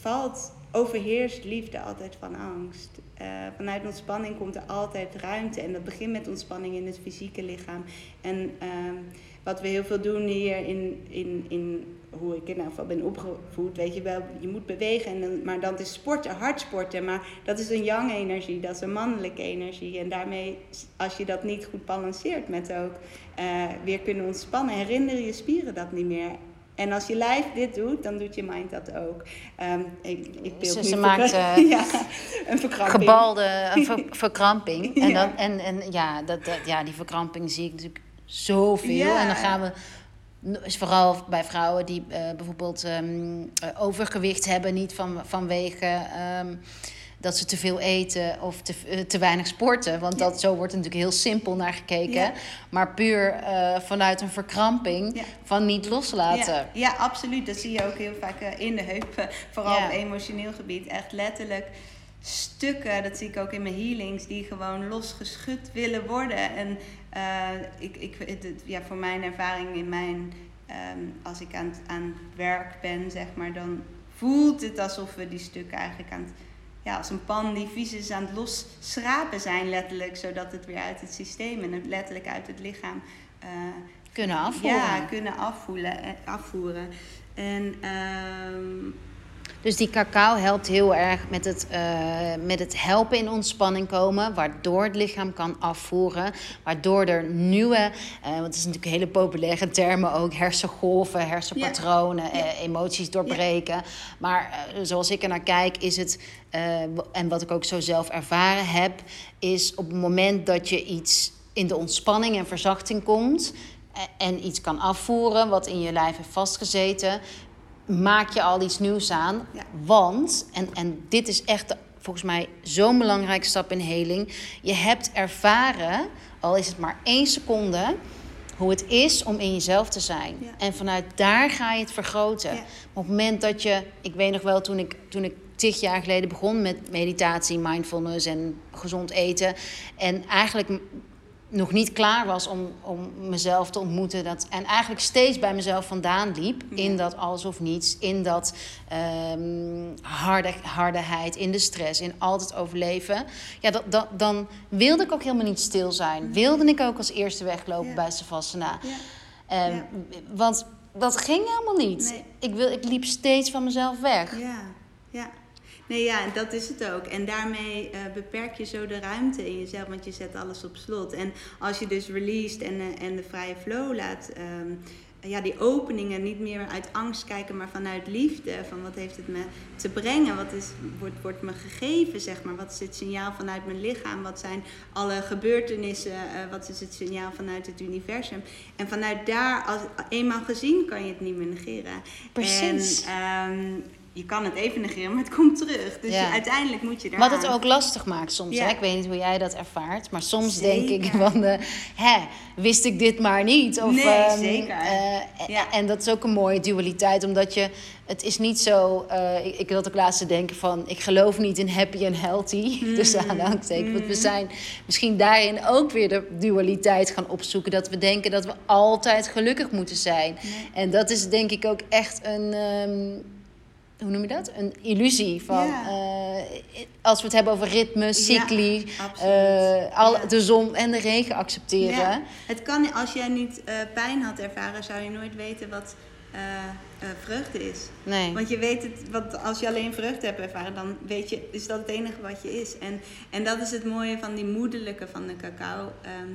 Speaker 2: valt, overheerst liefde altijd van angst. Uh, vanuit ontspanning komt er altijd ruimte. En dat begint met ontspanning in het fysieke lichaam. En ehm, wat we heel veel doen hier in, in, in hoe ik in ieder geval ben opgevoed, weet je wel, je moet bewegen. En dan, maar dan is sporten, hard sporten. Maar dat is een yang energie, dat is een mannelijke energie. En daarmee, als je dat niet goed balanceert met ook uh, weer kunnen ontspannen, herinneren je spieren dat niet meer. En als je lijf dit doet, dan doet je mind dat ook. Um, ik, ik
Speaker 1: ze, ze maakt uh, ja, een verkramping. Gebalde een ver, verkramping. En, dan, en, en ja, dat, dat, ja, die verkramping zie ik natuurlijk zoveel. Ja. En dan gaan we Vooral bij vrouwen die uh, bijvoorbeeld um, overgewicht hebben, niet van, vanwege um, dat ze te veel eten of te, uh, te weinig sporten. Want dat, zo wordt er natuurlijk heel simpel naar gekeken. Ja. Maar puur uh, vanuit een verkramping ja. van niet loslaten.
Speaker 2: Ja. ja, absoluut. Dat zie je ook heel vaak in de heupen. Vooral op emotioneel gebied. Echt letterlijk stukken, dat zie ik ook in mijn healings, die gewoon losgeschud willen worden. En uh, ik, ik, het, ja, voor mijn ervaring in mijn, um, als ik aan, aan het werk ben, zeg maar, dan voelt het alsof we die stukken eigenlijk aan het, ja, als een pan die vies is aan het losschrapen zijn, letterlijk, zodat het weer uit het systeem en het letterlijk uit het lichaam uh,
Speaker 1: kunnen afvoeren.
Speaker 2: Ja, kunnen afvoelen, afvoeren. En um,
Speaker 1: dus die cacao helpt heel erg met het, uh, met het helpen in ontspanning komen, waardoor het lichaam kan afvoeren, waardoor er nieuwe, uh, want het is natuurlijk hele populaire termen ook, hersengolven, hersenpatronen, ja. Uh, emoties doorbreken. Ja. Maar zoals ik er naar kijk, is het, en wat ik ook zo zelf ervaren heb, is op het moment dat je iets in de ontspanning en verzachting komt en iets kan afvoeren wat in je lijf heeft vastgezeten, maak je al iets nieuws aan.
Speaker 2: Ja.
Speaker 1: Want, en, en dit is echt volgens mij zo'n belangrijke stap in heling. Je hebt ervaren, al is het maar één seconde, hoe het is om in jezelf te zijn.
Speaker 2: Ja.
Speaker 1: En vanuit daar ga je het vergroten.
Speaker 2: Ja.
Speaker 1: Op het moment dat je, ik weet nog wel toen ik, toen ik tig jaar geleden begon met meditatie, mindfulness en gezond eten. En eigenlijk nog niet klaar was om, om mezelf te ontmoeten. Dat, en eigenlijk steeds bij mezelf vandaan liep. In dat alles of niets. In dat ehm harde, hardeheid. In de stress. In altijd overleven. Ja, dat, dat, dan wilde ik ook helemaal niet stil zijn. Wilde ik ook als eerste weglopen
Speaker 2: Ja.
Speaker 1: bij Savasana.
Speaker 2: Ja.
Speaker 1: Ehm,
Speaker 2: Ja.
Speaker 1: Want dat ging helemaal niet.
Speaker 2: Nee.
Speaker 1: Ik, wil, ik liep steeds van mezelf weg.
Speaker 2: Ja, ja. Nee, ja, dat is het ook. En daarmee eh, beperk je zo de ruimte in jezelf, want je zet alles op slot. En als je dus released en, eh, en de vrije flow laat, ehm, ja, die openingen niet meer uit angst kijken, maar vanuit liefde. Van wat heeft het me te brengen? Wat is, wordt, wordt me gegeven, zeg maar? Wat is het signaal vanuit mijn lichaam? Wat zijn alle gebeurtenissen? eh, wat is het signaal vanuit het universum? En vanuit daar, als, eenmaal gezien, kan je het niet meer negeren.
Speaker 1: Precies.
Speaker 2: En, ehm, je kan het even negeren, maar het komt terug. Dus
Speaker 1: Ja.
Speaker 2: je- uiteindelijk moet je daar.
Speaker 1: Wat het ook lastig maakt soms.
Speaker 2: Ja.
Speaker 1: Hè? Ik weet niet hoe jij dat ervaart. Maar soms denk ik van... eh, hè, wist ik dit maar niet? Of,
Speaker 2: Nee,
Speaker 1: ehm,
Speaker 2: zeker.
Speaker 1: eh,
Speaker 2: Ja.
Speaker 1: En dat is ook een mooie dualiteit. Omdat je... Het is niet zo... eh, ik, ik wil ook laatst denken van... Ik geloof niet in happy en healthy. Dus aanhalingstekens. Want we zijn misschien daarin ook weer de dualiteit gaan opzoeken. Dat we denken dat we altijd gelukkig moeten zijn. En dat is denk ik ook echt een... ehm, hoe noem je dat? Een illusie van.
Speaker 2: Ja.
Speaker 1: eh, als we het hebben over ritme, cycli, eh, al,
Speaker 2: Ja.
Speaker 1: de zon en de regen accepteren.
Speaker 2: Het kan, als jij niet eh, pijn had ervaren, zou je nooit weten wat vreugde is.
Speaker 1: Nee.
Speaker 2: Want je weet het, want als je alleen vreugde hebt ervaren, dan weet je, is dat het enige wat je is. En, en dat is het mooie van die moederlijke van de cacao. Ehm,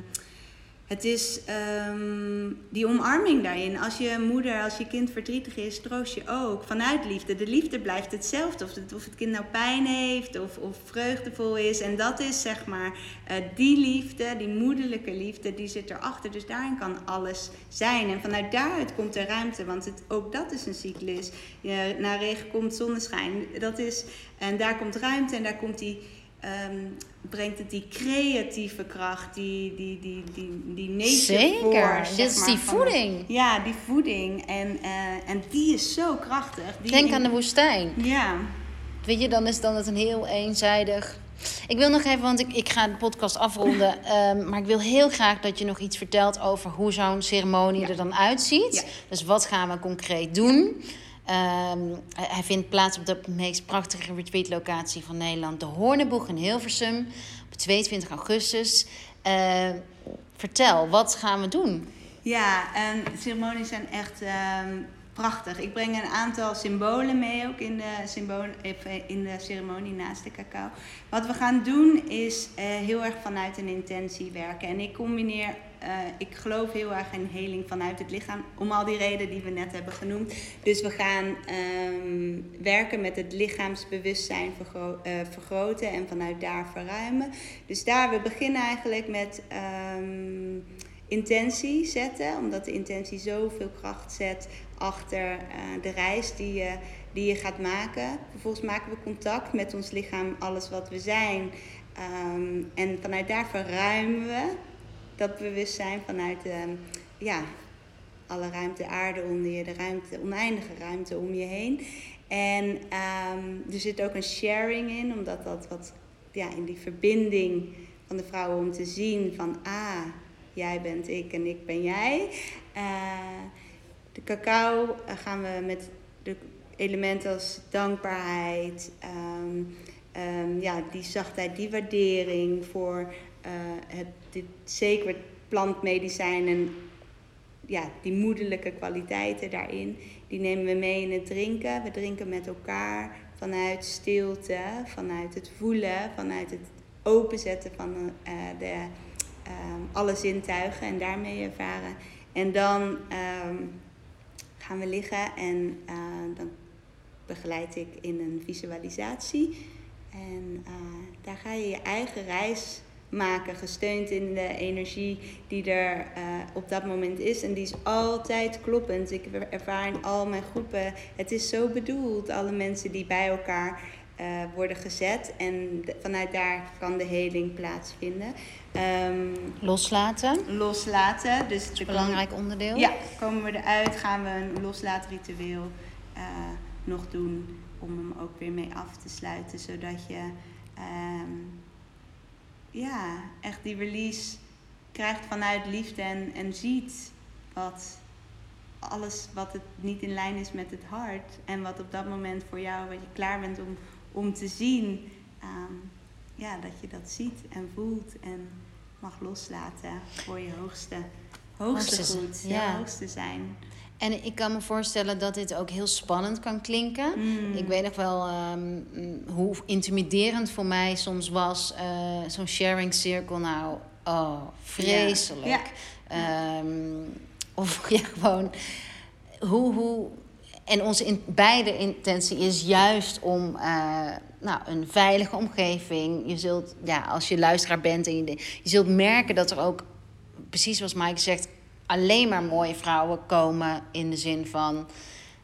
Speaker 2: het is ehm, die omarming daarin. Als je moeder, als je kind verdrietig is, troost je ook vanuit liefde. De liefde blijft hetzelfde. Of het, of het kind nou pijn heeft of, of vreugdevol is. En dat is zeg maar eh, die liefde, die moederlijke liefde, die zit erachter. Dus daarin kan alles zijn. En vanuit daaruit komt er ruimte. Want het, ook dat is een cyclus. Je, na regen komt zonneschijn. Dat is, en daar komt ruimte en daar komt die ehm, brengt het die creatieve kracht, die, die, die, die, die nature
Speaker 1: Zeker. Dit is die voeding.
Speaker 2: Ja, die voeding. En, eh, en die is zo krachtig.
Speaker 1: Denk aan de woestijn.
Speaker 2: Ja,
Speaker 1: Weet je, dan is dan het een heel eenzijdig. Ik wil nog even, want ik, ik ga de podcast afronden. ehm, maar ik wil heel graag dat je nog iets vertelt over hoe zo'n ceremonie er dan uitziet.
Speaker 2: Ja.
Speaker 1: Dus wat gaan we concreet doen? Hij hij vindt plaats op de meest prachtige retreatlocatie van Nederland, de Hoorneboeg in Hilversum, op 22 augustus. Ehm, vertel, wat gaan we doen?
Speaker 2: ja de ceremonies zijn echt ehm, prachtig. Ik breng een aantal symbolen mee, ook in de, symbolen, even in de ceremonie naast de cacao. Wat we gaan doen is eh, heel erg vanuit een intentie werken. En ik combineer, eh, ik geloof heel erg in heling vanuit het lichaam, om al die redenen die we net hebben genoemd. Dus we gaan ehm, werken met het lichaamsbewustzijn eh, vergroten en vanuit daar verruimen. Dus daar, we beginnen eigenlijk met ehm, intentie zetten, omdat de intentie zoveel kracht zet achter eh, de reis die je, die je gaat maken. Vervolgens maken we contact met ons lichaam, alles wat we zijn. Ehm, en vanuit daar verruimen we dat bewustzijn vanuit ehm, ja, alle ruimte, aarde onder je, de ruimte, oneindige ruimte om je heen. En ehm, er zit ook een sharing in, omdat dat wat ja, in die verbinding van de vrouwen om te zien van ah, jij bent ik en ik ben jij. Eh, de cacao eh, gaan we met de elementen als dankbaarheid, ehm, ja, die zachtheid, die waardering voor eh, het, dit sacred plantmedicijn en ja, die moederlijke kwaliteiten daarin, die nemen we mee in het drinken. We drinken met elkaar vanuit stilte, vanuit het voelen, vanuit het openzetten van eh, de, ehm, alle zintuigen en daarmee ervaren. En dan ehm, gaan we liggen en eh, dan begeleid ik in een visualisatie. En eh, daar ga je je eigen reis maken, gesteund in de energie die er eh, op dat moment is. En die is altijd kloppend. Ik ervaar in al mijn groepen, het is zo bedoeld, alle mensen die bij elkaar uh, worden gezet. En vanuit daar kan de heling plaatsvinden.
Speaker 1: Um, loslaten.
Speaker 2: Loslaten. Dus
Speaker 1: het belangrijk onderdeel.
Speaker 2: Ja, komen we eruit, gaan we een loslaatritueel uh, nog doen om hem ook weer mee af te sluiten. Zodat je um, ja, echt die release krijgt vanuit liefde en, en ziet wat alles wat het niet in lijn is met het hart. En wat op dat moment voor jou, wat je klaar bent om, om te zien. Um, ja, dat je dat ziet en voelt en mag loslaten voor je hoogste, hoogste, goed, je hoogste zijn.
Speaker 1: En ik kan me voorstellen dat dit ook heel spannend kan klinken. Mm. Ik weet nog wel um, hoe intimiderend voor mij soms was uh, zo'n sharing circle. Nou, oh, vreselijk. Ja. Um, of ja, gewoon hoe, hoe. En onze in, beide intentie is juist om uh, nou, een veilige omgeving. Je zult, ja, als je luisteraar bent en je, je zult merken dat er ook, precies zoals Mike zegt, alleen maar mooie vrouwen komen in de zin van.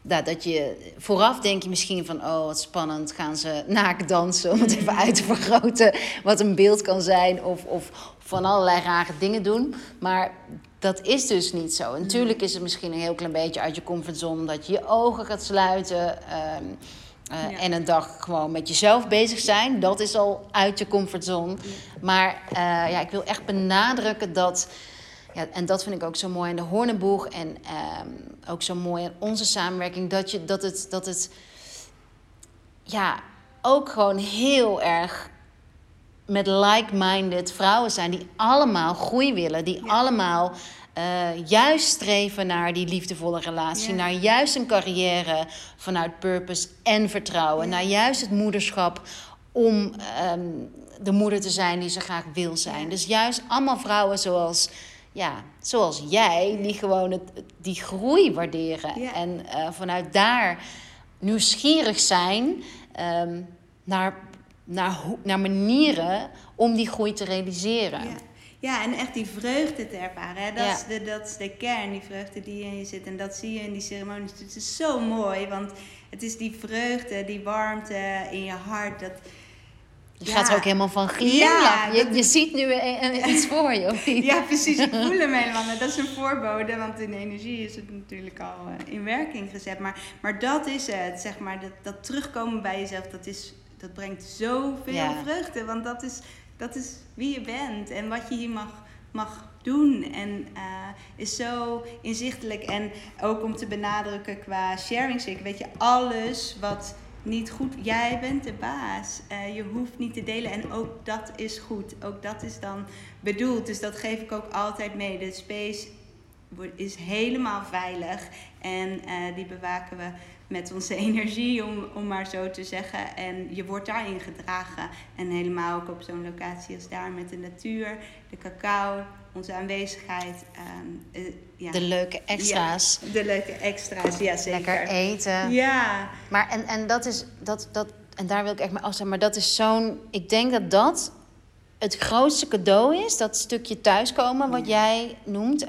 Speaker 1: Dat, dat je vooraf denk je misschien van, oh wat spannend, gaan ze naakt dansen om het even uit te vergroten wat een beeld kan zijn, of, of van allerlei rare dingen doen. Maar dat is dus niet zo. Natuurlijk is het misschien een heel klein beetje uit je comfortzone, omdat je je ogen gaat sluiten. Ehm, uh, En een dag gewoon met jezelf bezig zijn. Dat is al uit je comfortzone. Maar uh, ja, ik wil echt benadrukken dat. Ja, en dat vind ik ook zo mooi in de Hornenboeg. En uh, ook zo mooi in onze samenwerking. Dat, je, dat, het, dat het. Ja, ook gewoon heel erg met like-minded vrouwen zijn. Die allemaal groei willen. Die allemaal uh, juist streven naar die liefdevolle relatie, naar juist een carrière vanuit purpose en vertrouwen, naar juist het moederschap om um, de moeder te zijn die ze graag wil zijn. Dus juist allemaal vrouwen zoals, ja, zoals jij, die gewoon het, die groei waarderen en uh, vanuit daar nieuwsgierig zijn um, naar, naar, naar manieren om die groei te realiseren.
Speaker 2: Ja, en echt die vreugde te ervaren. Hè? Dat, is de, dat is de kern, die vreugde die in je zit. En dat zie je in die ceremonies. Het is zo mooi, want het is die vreugde, die warmte in je hart. Dat,
Speaker 1: je gaat er ook helemaal van glimlachen. Ja, je, je ziet nu iets voor je, of niet?
Speaker 2: Ja, precies. Ik voel hem helemaal. Dat is een voorbode, want in energie is het natuurlijk al eh, in werking gezet. Maar, maar dat is het, zeg maar. Dat, dat terugkomen bij jezelf, dat, is, dat brengt zoveel ja. vreugde. Want dat is dat is wie je bent en wat je hier mag, mag doen. En uh, is zo inzichtelijk. En ook om te benadrukken qua sharing circle, weet je, alles wat niet goed. Jij bent de baas. Uh, je hoeft niet te delen. En ook dat is goed. Ook dat is dan bedoeld. Dus dat geef ik ook altijd mee. De space is helemaal veilig. En uh, die bewaken we met onze energie, om, om maar zo te zeggen. En je wordt daarin gedragen. En helemaal ook op zo'n locatie als daar met de natuur, de cacao, onze aanwezigheid.
Speaker 1: Um, uh, ja. De leuke extra's.
Speaker 2: Ja, de leuke extra's, ja zeker.
Speaker 1: Lekker eten.
Speaker 2: Ja.
Speaker 1: Maar en, en dat is, dat, dat, en daar wil ik echt mee afstaan. Maar dat is zo'n, ik denk dat dat het grootste cadeau is, dat stukje thuiskomen wat jij noemt.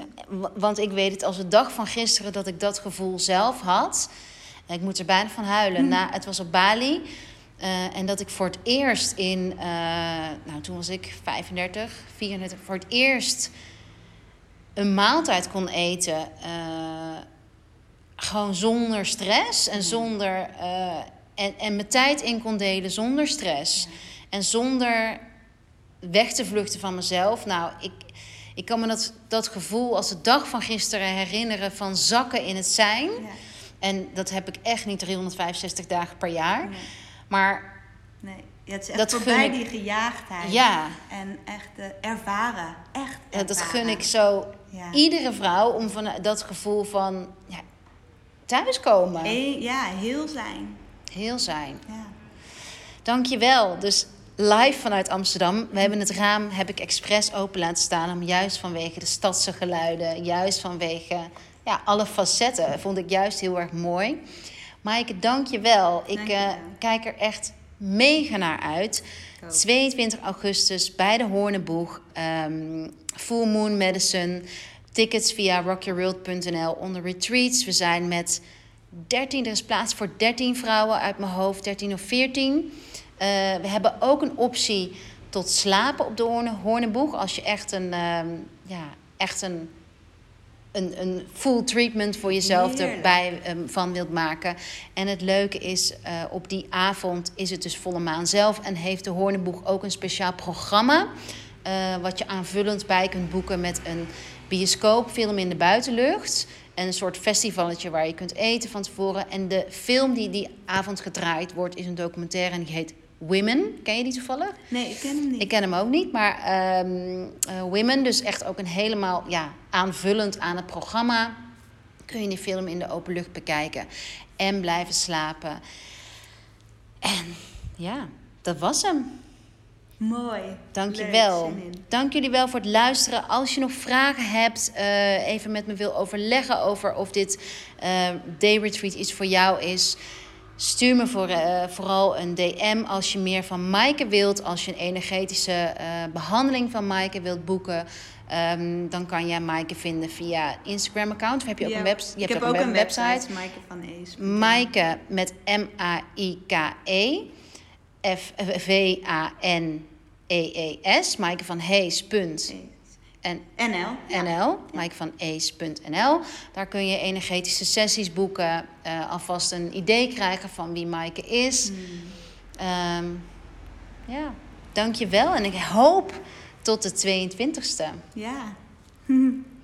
Speaker 1: Want ik weet het als de dag van gisteren dat ik dat gevoel zelf had. Ik moet er bijna van huilen. Hm. Na, het was op Bali. Uh, en dat ik voor het eerst in, uh, nou toen was ik 35, 34, voor het eerst een maaltijd kon eten. Uh, gewoon zonder stress en zonder. en, en mijn tijd in kon delen zonder stress. En zonder weg te vluchten van mezelf. Nou, ik, ik kan me dat, dat gevoel als de dag van gisteren herinneren van zakken in het zijn. Ja. En dat heb ik echt niet 365 dagen per jaar. Nee. Maar.
Speaker 2: Nee. Ja, het is echt dat voorbij die gejaagdheid.
Speaker 1: Ja.
Speaker 2: En echt uh, ervaren. Echt ervaren.
Speaker 1: Ja, dat gun ik zo iedere vrouw om van dat gevoel van ja, thuiskomen.
Speaker 2: Ja, heel zijn.
Speaker 1: Heel zijn. Ja. Dankjewel. Dus live vanuit Amsterdam. We hebben het raam, heb ik expres open laten staan. Om juist vanwege de stadse geluiden, juist vanwege ja, alle facetten vond ik juist heel erg mooi. Maaike, dank je wel. Ik uh, kijk er echt mega naar uit.
Speaker 2: ook.
Speaker 1: 22 augustus bij de Hoorneboeg. ehm, Full Moon Medicine. Tickets via rockyourworld.nl onder retreats. We zijn met 13, er is plaats voor 13 vrouwen uit mijn hoofd, 13 of 14. Eh, we hebben ook een optie tot slapen op de Hoorne, Hoorneboeg. Als je echt een, ehm, ja, echt een, een, een full treatment voor jezelf
Speaker 2: Heerlijk.
Speaker 1: erbij ehm, van wilt maken. En het leuke is, eh, op die avond is het dus volle maan zelf. En heeft de Hoorneboeg ook een speciaal programma. eh, wat je aanvullend bij kunt boeken met een bioscoopfilm in de buitenlucht. En een soort festivalletje waar je kunt eten van tevoren. En de film die die avond gedraaid wordt, is een documentaire en die heet Women. Ken je die toevallig?
Speaker 2: Nee, ik ken hem niet.
Speaker 1: Ik ken hem ook niet, maar ehm eh, Women, dus echt ook een helemaal ja, aanvullend aan het programma. Kun je die film in de open lucht bekijken en blijven slapen. En ja, dat was hem.
Speaker 2: Mooi.
Speaker 1: Dankjewel. Dank jullie wel voor het luisteren. Als je nog vragen hebt, eh, even met me wil overleggen over of dit eh, day retreat iets voor jou is. Stuur me voor, eh, vooral een DM als je meer van Maaike wilt. Als je een energetische eh, behandeling van Maaike wilt boeken. Ehm, dan kan jij Maaike vinden via Instagram-account. Of heb je ook
Speaker 2: Ja,
Speaker 1: een, webs- je hebt
Speaker 2: heb
Speaker 1: ook een website.
Speaker 2: Maaike van Ees.
Speaker 1: Maaike met M-A-I-K-E. F- V-A-N-E-E-S. Maaike van Hees. Punt. En
Speaker 2: NL. Ja.
Speaker 1: NL, Maaike van Ees.nl. Daar kun je energetische sessies boeken. eh, alvast een idee krijgen van wie Maaike is.
Speaker 2: Hmm.
Speaker 1: Ehm, ja, dank je wel. En ik hoop tot de 22e.
Speaker 2: Ja.